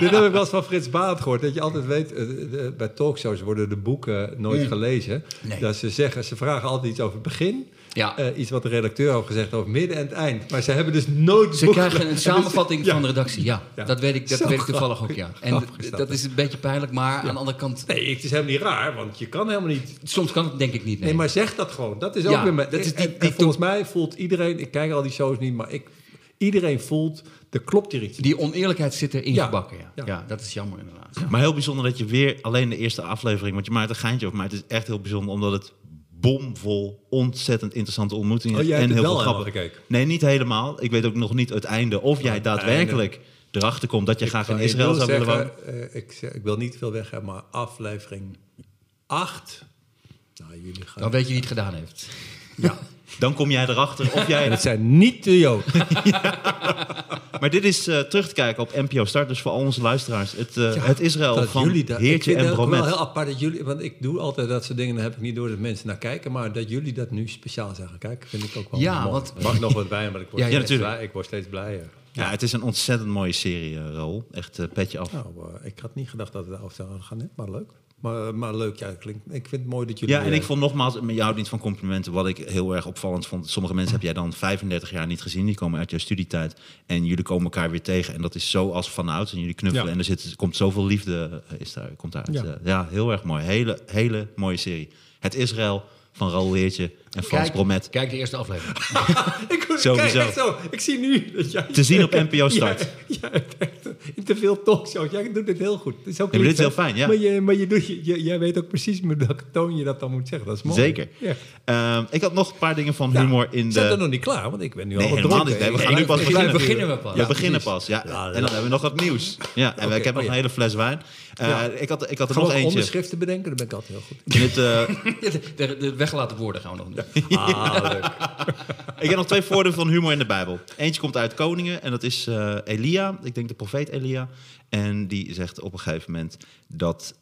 dit heb ik wel eens van Frits Baat gehoord. Dat je altijd weet, eh, de- bij talkshows worden de boeken nooit gelezen. Nee. Dat ze zeggen, ze vragen altijd iets over het begin. Ja. eh, iets wat de redacteur heeft gezegd over midden en het eind. Maar ze hebben dus nooit Ze krijgen een samenvatting [LAUGHS] Ja. van de redactie, ja. Ja. Dat weet ik, dat Zo weet ik toevallig ook, ja. En dat, is een beetje pijnlijk, maar aan de andere kant... Nee, het is helemaal niet raar, want je kan helemaal niet... Soms kan het denk ik niet, nee. Nee, maar zeg dat gewoon. Dat is ook weer... Met, dat is die- en- volgens mij voelt iedereen... Ik kijk al die shows niet, maar ik, iedereen voelt... Er klopt hier iets. Die oneerlijkheid zit erin Ja. gebakken, ja. Ja. ja. dat is jammer inderdaad. Ja. Maar heel bijzonder dat je weer alleen de eerste aflevering... Want je maakt een geintje over, maar het is echt heel bijzonder... omdat het bomvol ontzettend interessante ontmoetingen Oh, jij en hebt heel wel veel grappen. gekeken? Nee, niet helemaal. Ik weet ook nog niet het einde. Of jij daadwerkelijk erachter komt dat je graag in Ik Israël zou willen wonen. eh, ik, ik wil niet veel weggaan, maar aflevering 8... Nou, jullie gaan... Dan weet je wie het gedaan heeft. Ja. [LAUGHS] Dan kom jij erachter of En jij... het zijn niet de Joden. [LAUGHS] Maar dit is eh, terug te kijken op NPO Start. Dus voor al onze luisteraars. Het, eh, het Israël dat van jullie dat, ik Heertje vind en het ook wel Bromet. heel apart dat jullie, want ik doe altijd dat soort dingen, dan heb ik niet door dat mensen naar kijken, maar dat jullie dat nu speciaal zeggen. Kijk, vind ik ook wel Ja, mooi. want- mag nog wat bij, maar ik word, Ja, ja, steeds natuurlijk. blij- ik word steeds blijer. Ja, het is een ontzettend mooie serie, eh. Echt petje af. Nou, ik had niet gedacht dat het over zou gaan, maar leuk. Maar, maar leuk, ja, klinkt. Ik vind het mooi dat jullie. Ja, en eh, ik vond nogmaals, met jou niet van complimenten, wat ik heel erg opvallend vond. Sommige mensen heb jij dan 35 jaar niet gezien, die komen uit jouw studietijd. En jullie komen elkaar weer tegen. En dat is zo als vanouds. En jullie knuffelen. Ja. En er zit, komt zoveel liefde eh, is daar, komt daaruit. Ja. Ja. heel erg mooi. Hele, hele mooie serie. Het Israël van Raoul Heertje en Frans Kijk, Bromet. kijk de eerste aflevering. [LAUGHS] [LAUGHS] ik, Sowieso. kijk, echt zo. Ik zie nu dat jij. Te zien op [LAUGHS] NPO Start. Ja, te veel talkshows. Jij doet dit heel goed. Het is ook dit is heel fijn, ja. Maar, je, maar je doet, je, jij weet ook precies met welke toon je dat dan moet zeggen. Dat is mooi. Zeker. Ja. Ehm, ik had nog een paar dingen van Ja, humor in We zijn de... nog niet klaar, want ik ben nu Nee, al helemaal dronken. niet. We gaan nu pas beginnen. Beginnen we pas. we beginnen pas, ja. En dan hebben we nog wat nieuws. Ja, en Oké, ik heb nog een hele fles wijn. Eh, Ja. ik, had, ik had er nog eentje. onderschriften bedenken? Dan ben ik altijd heel goed. In het, eh, [LAUGHS] de, de, weggelaten woorden gaan we nog doen. [LAUGHS] Ah, leuk. Ik heb nog twee voordelen van humor in de Bijbel. Eentje komt uit Koningen en dat is eh, Elia. Ik denk de profeet Elia. En die zegt op een gegeven moment dat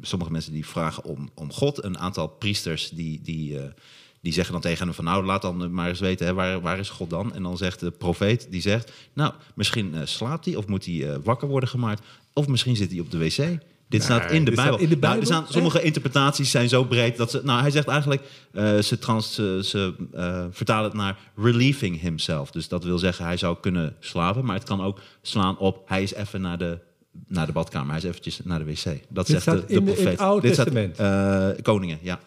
sommige mensen die vragen om, om God. Een aantal priesters die, die, die zeggen dan tegen hem van... nou, laat dan maar eens weten, hè, waar, waar is God dan? En dan zegt de profeet, die zegt... nou, misschien eh, slaapt hij of moet hij wakker worden gemaakt... of misschien zit hij op de wc... Dit staat in de Bijbel. in de Nou, er Bijbel? staan, sommige interpretaties zijn zo breed dat ze. Nou, hij zegt eigenlijk. eh, ze trans, ze, ze eh, vertalen het naar relieving himself. Dus dat wil zeggen, hij zou kunnen slapen. Maar het kan ook slaan op. Hij is even naar de, naar de badkamer. Hij is eventjes naar de wc. Dat Dit zegt de, de de- in profeet. het Oude Dit staat, Testament? eh, koningen, ja.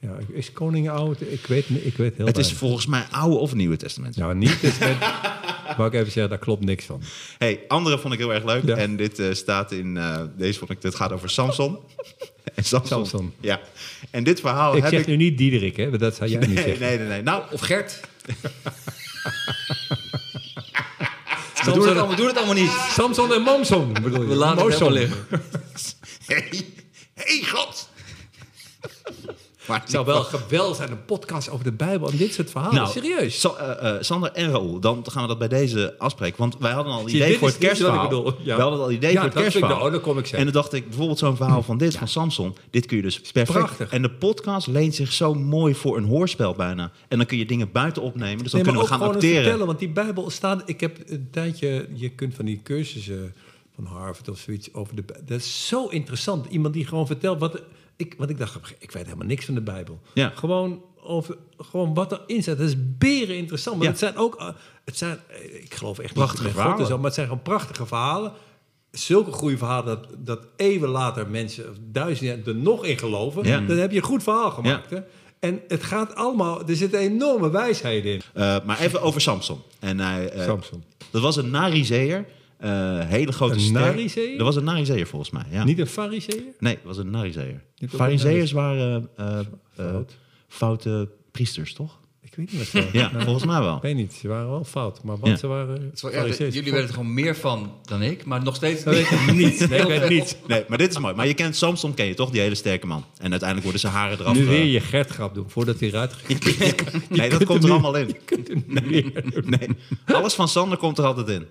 Ja, is koning oud? Ik weet, niet- ik weet heel Het is volgens mij Oude of Nieuwe Testament. Nou, niet testament. [LAUGHS] Wou ik even zeggen, daar klopt niks van. Hey, andere vond ik heel erg leuk. Ja. En dit eh, staat in. eh, deze vond ik. Dit gaat over Samson. [LAUGHS] en Samson. Samson. Ja. En dit verhaal ik heb zeg ik. nu niet Diederik, hè? Dat zou jij niet Nee, zeggen. nee, nee, nee. Nou, Of Gert. [LAUGHS] we, doen het allemaal, we doen het allemaal niet. Samson en Momson, bedoel je? We laten het Momson. helemaal liggen. Hey, hey God! Maar Het zou wel geweldig zijn, een podcast over de Bijbel en dit soort verhalen. Nou, Serieus. Eh, eh, Sander en Raoul, dan gaan we dat bij deze afspreken. Want wij hadden al idee voor het kerstverhaal. ja. We hadden al idee Ja, voor het kerstverhaal. nou- dan kom ik zeggen. En dan dacht ik, bijvoorbeeld zo'n verhaal van dit, van Samson. Dit kun je dus perfect. Prachtig. En de podcast leent zich zo mooi voor een hoorspel bijna. En dan kun je dingen buiten opnemen. Dus dan Nee, kunnen we gaan acteren. vertellen, want die Bijbel staat... Ik heb een tijdje... Je kunt van die cursussen van Harvard of zoiets over de. Dat is zo interessant. Iemand die gewoon vertelt wat... Ik, want ik dacht, ik weet helemaal niks van de Bijbel. Ja. Gewoon, over, gewoon wat erin staat. Dat is beren interessant. Maar Ja. het zijn ook... eh, Het zijn, eh, ik geloof echt Prachtige niet verhalen. zo, maar het zijn gewoon prachtige verhalen. Zulke goede verhalen dat, dat even later mensen, duizenden er nog in geloven. Ja. Dan heb je een goed verhaal gemaakt. Hè? En het gaat allemaal... Er zit een enorme wijsheid in. Eh, maar even over Samson. En hij, Samson. Dat was een Narizeer. Eh hele grote Een ster. Dat was een Narizeer volgens mij, ja. Niet een fariseer? Nee, het was een Narizeer. Farizeeërs waren eh, eh, Fout. foute priesters, toch? Ik weet niet wat [LAUGHS] ze Ja, volgens mij wel. Ik weet niet, ze waren wel fout. Maar wat Ja. ze waren... Erg, fariseërs. jullie weten er gewoon meer van dan ik, maar nog steeds Dat weet ik [LAUGHS] niet. Nee, ik weet niet. Nee, maar dit is mooi. Maar je kent Samson, ken je toch? Die hele sterke man. En uiteindelijk worden zijn haren eraf. Nu weer je Gert-grap doen, voordat hij eruit gaat. [LAUGHS] nee, dat kunt komt er nu- allemaal in. Nee, nee. Alles van Sander komt er altijd in.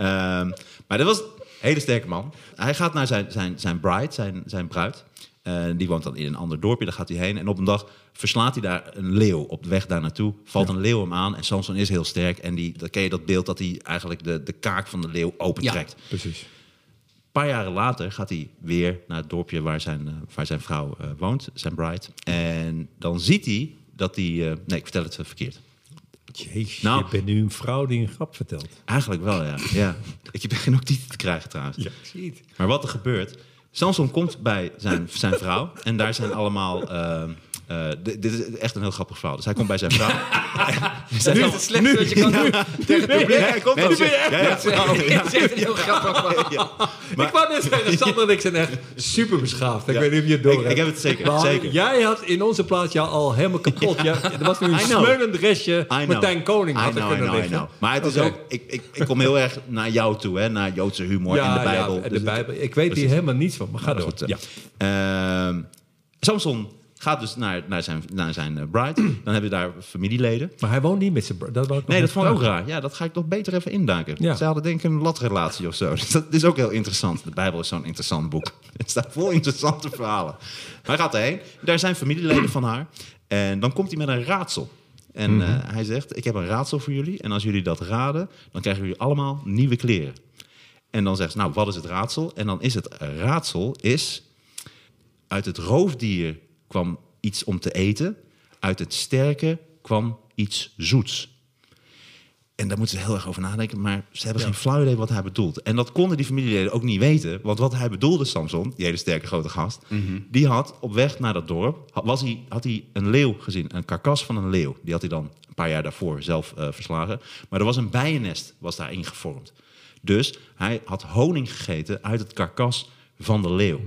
Ehm, maar dat was een hele sterke man. Hij gaat naar zijn, zijn, zijn bride, zijn, zijn bruid. Eh, die woont dan in een ander dorpje, daar gaat hij heen. En op een dag verslaat hij daar een leeuw op de weg daar naartoe. Valt een leeuw hem aan en Samson is heel sterk. En die, dan ken je dat beeld dat hij eigenlijk de, de kaak van de leeuw opentrekt. Precies. Een paar jaren later gaat hij weer naar het dorpje waar zijn, eh, waar zijn vrouw eh, woont, zijn bride. En dan ziet hij dat hij... nee, ik vertel het verkeerd. Jezus, Nou. je bent nu een vrouw die een grap vertelt. Eigenlijk wel, ja. ja. Ik begin ook titel te krijgen trouwens. het. Maar wat er gebeurt... Samson komt bij zijn, zijn vrouw en daar zijn allemaal... eh, eh, dit, is echt een heel grappig verhaal. Dus hij komt bij zijn vrouw. [LAUGHS] Nu is het slechtste wat je kan doen tegen het publiek. Hij komt nu ben je echt Ja, [LAUGHS] [LAUGHS] is echt een heel grappig. Ja. ik wou net zeggen, Sander en ik zijn echt super beschaafd. Ik weet niet of je het door Ik- hebt. ik heb het zeker, zeker. Jij had in onze plaats jou al helemaal kapot. Ja, er was nu een smeulend restje. Martijn Koning had I know, I kunnen know, I liggen. know. Maar het is ook... Ik, kom heel erg naar jou toe, hè. Naar Joodse humor Ja, en de Bijbel. Dus de het- Bijbel. Ik weet hier helemaal niets van, maar ga door. Eh. Ehm, Samson gaat dus naar, naar zijn, naar zijn eh, bride. Dan [CLEARS THROAT] hebben we daar familieleden. Maar hij woont niet met zijn... Dat nog Nee, dat vond ik ook raar. Ja, dat ga ik toch beter even induiken. Ja. Ze hadden denk ik een latrelatie of zo. [LAUGHS] Dus dat is ook heel interessant. De Bijbel is zo'n interessant boek. [LAUGHS] Het staat vol interessante verhalen. Maar hij gaat erheen. Daar zijn familieleden van haar. En dan komt hij met een raadsel. En Mhm. eh, hij zegt, ik heb een raadsel voor jullie. En als jullie dat raden, dan krijgen jullie allemaal nieuwe kleren. En dan zegt ze, nou, wat is het raadsel? En dan is het raadsel is... uit het roofdier kwam iets om te eten. Uit het sterke kwam iets zoets. En daar moeten ze heel erg over nadenken. Maar ze hebben geen flauw idee wat hij bedoelt. En dat konden die familieleden ook niet weten. Want wat hij bedoelde, Samson, die hele sterke grote gast... die had op weg naar dat dorp... had- Was hij, had hij een leeuw gezien. Een karkas van een leeuw. Die had hij dan een paar jaar daarvoor zelf eh, verslagen. Maar er was een bijennest was daarin gevormd. Dus hij had honing gegeten uit het karkas van de leeuw.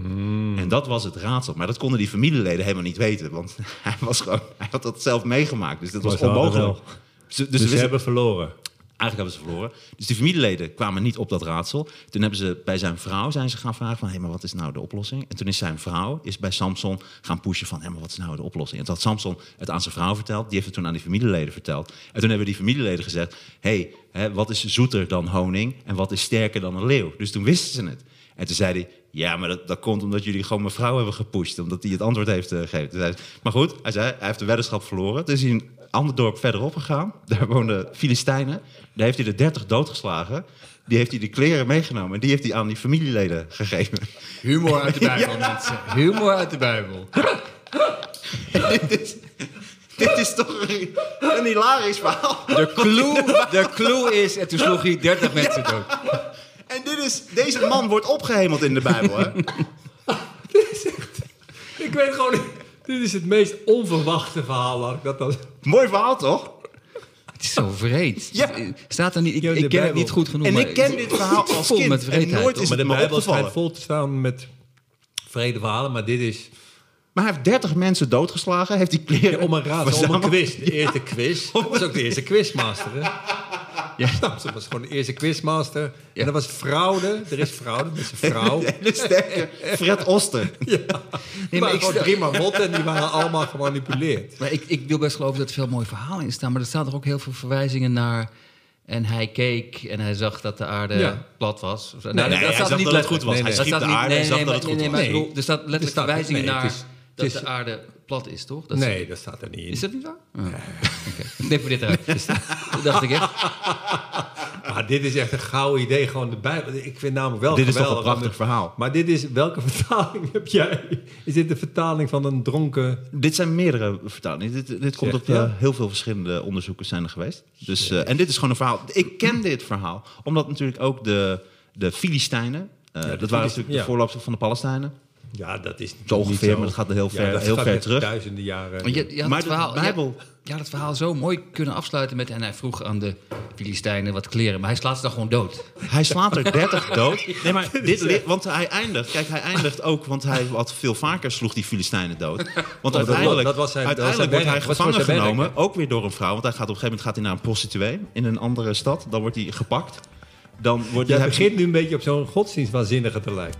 En dat was het raadsel. Maar dat konden die familieleden helemaal niet weten. Want [LAUGHS] hij, was gewoon, hij had dat zelf meegemaakt. Dus dat was onmogelijk. Dus, dus Dus, ze wisten- hebben verloren. Eigenlijk hebben ze verloren. Dus die familieleden kwamen niet op dat raadsel. Toen hebben ze bij zijn vrouw zijn ze gaan vragen van... hé, maar wat is nou de oplossing? En toen is zijn vrouw is bij Samson gaan pushen van... hé, maar wat is nou de oplossing? En toen had Samson het aan zijn vrouw verteld. Die heeft het toen aan die familieleden verteld. En toen hebben die familieleden gezegd... hé, hè, wat is zoeter dan honing? En wat is sterker dan een leeuw? Dus toen wisten ze het. En toen zei hij... Ja, maar dat, dat komt omdat jullie gewoon mijn vrouw hebben gepusht. Omdat hij het antwoord heeft eh, gegeven. Dus hij- maar goed, hij zei, hij heeft de weddenschap verloren. Dus hij is in een ander dorp verderop gegaan. Daar woonden Filistijnen. Daar heeft hij de 30 doodgeslagen. Die heeft hij de kleren meegenomen. En die heeft hij aan die familieleden gegeven. Humor uit de [LAUGHS] Bijbel, mensen. Humor uit de Bijbel. [LAUGHS] dit, is, dit is toch een, een hilarisch verhaal. De clue, de clue is, en toen sloeg hij 30 mensen dood. En dit is, deze man wordt opgehemeld in de Bijbel. Hè? [LAUGHS] Ik weet gewoon niet. Dit is het meest onverwachte verhaal. Laat ik dat dan... Mooi verhaal, toch? Het is zo vreed. [LAUGHS] Ja. Staat er niet, ik, ik ken het niet goed genoeg. En ik ken dit verhaal [LAUGHS] als vol kind. met en nooit is Maar het de Bijbel schijnt vol te staan met vredeverhalen. Maar dit is Maar hij heeft 30 mensen doodgeslagen. Heeft die kleren ja, om een raad, om een quiz. De eerste quiz. Dat was ook de eerste quizmaster. Hè? Ja, snap [LAUGHS] dat was gewoon de eerste quizmaster. En dat was fraude. Er is fraude met zijn vrouw. [LAUGHS] De sterke Fred Oster. [LAUGHS] Die maar waren ik gewoon stel- drie motten en die waren allemaal gemanipuleerd. Maar ik, ik wil best geloven dat er veel mooie verhalen in staan. Maar er staan er ook heel veel verwijzingen naar. En hij keek en hij zag dat de aarde Ja. plat was. Of zo. nee, hij staat zag niet dat het goed was. Hij schiep staat de niet- aarde en nee, zag nee, dat het nee, goed nee, was. maar ik Nee. bedoel, er staat letterlijk Er verwijzingen nee, naar is- dat de aarde plat is, toch? Dat Nee, dat staat er niet in. Is dat niet waar? Oh. Neem voor dit eruit. Dat dacht ik echt. [LAUGHS] Maar dit is echt een gouden idee. Gewoon de Bijbel. Ik vind namelijk wel Dit is toch een prachtig verhaal. Maar dit is... Welke [LAUGHS] vertaling heb jij? Is dit de vertaling van een dronken... Dit zijn meerdere vertalingen. Dit, dit komt op eh, ja. heel veel verschillende onderzoeken zijn er geweest. Dus, eh, en dit is gewoon een verhaal. Ik ken dit verhaal, omdat natuurlijk ook de, de Filistijnen... eh, dat waren Filist- natuurlijk de voorlopers van de Palestijnen. Ja, dat is Zo ongeveer, niet maar dat gaat heel ver- dat heel gaat ver terug. Duizenden jaren. Je, je had Maar het de verhaal, Bijbel- Je, had het verhaal zo mooi kunnen afsluiten met... en hij vroeg aan de Filistijnen wat kleren. Maar hij slaat ze dan gewoon dood. Hij slaat er 30 [LAUGHS] dood. Nee, maar [LAUGHS] dit, want hij eindigt. Kijk, hij eindigt ook, want hij had veel vaker sloeg die Filistijnen dood. [LAUGHS] Want dat- uiteindelijk, dat was zijn- dat was uiteindelijk zijn wordt hij gevangen werk, genomen, ook weer door een vrouw. Want hij gaat op een gegeven moment gaat hij naar een prostituee in een andere stad. Dan wordt hij gepakt. Dan wordt Jij hij begint nu een beetje op zo'n godsdienstwaanzinnige te lijken.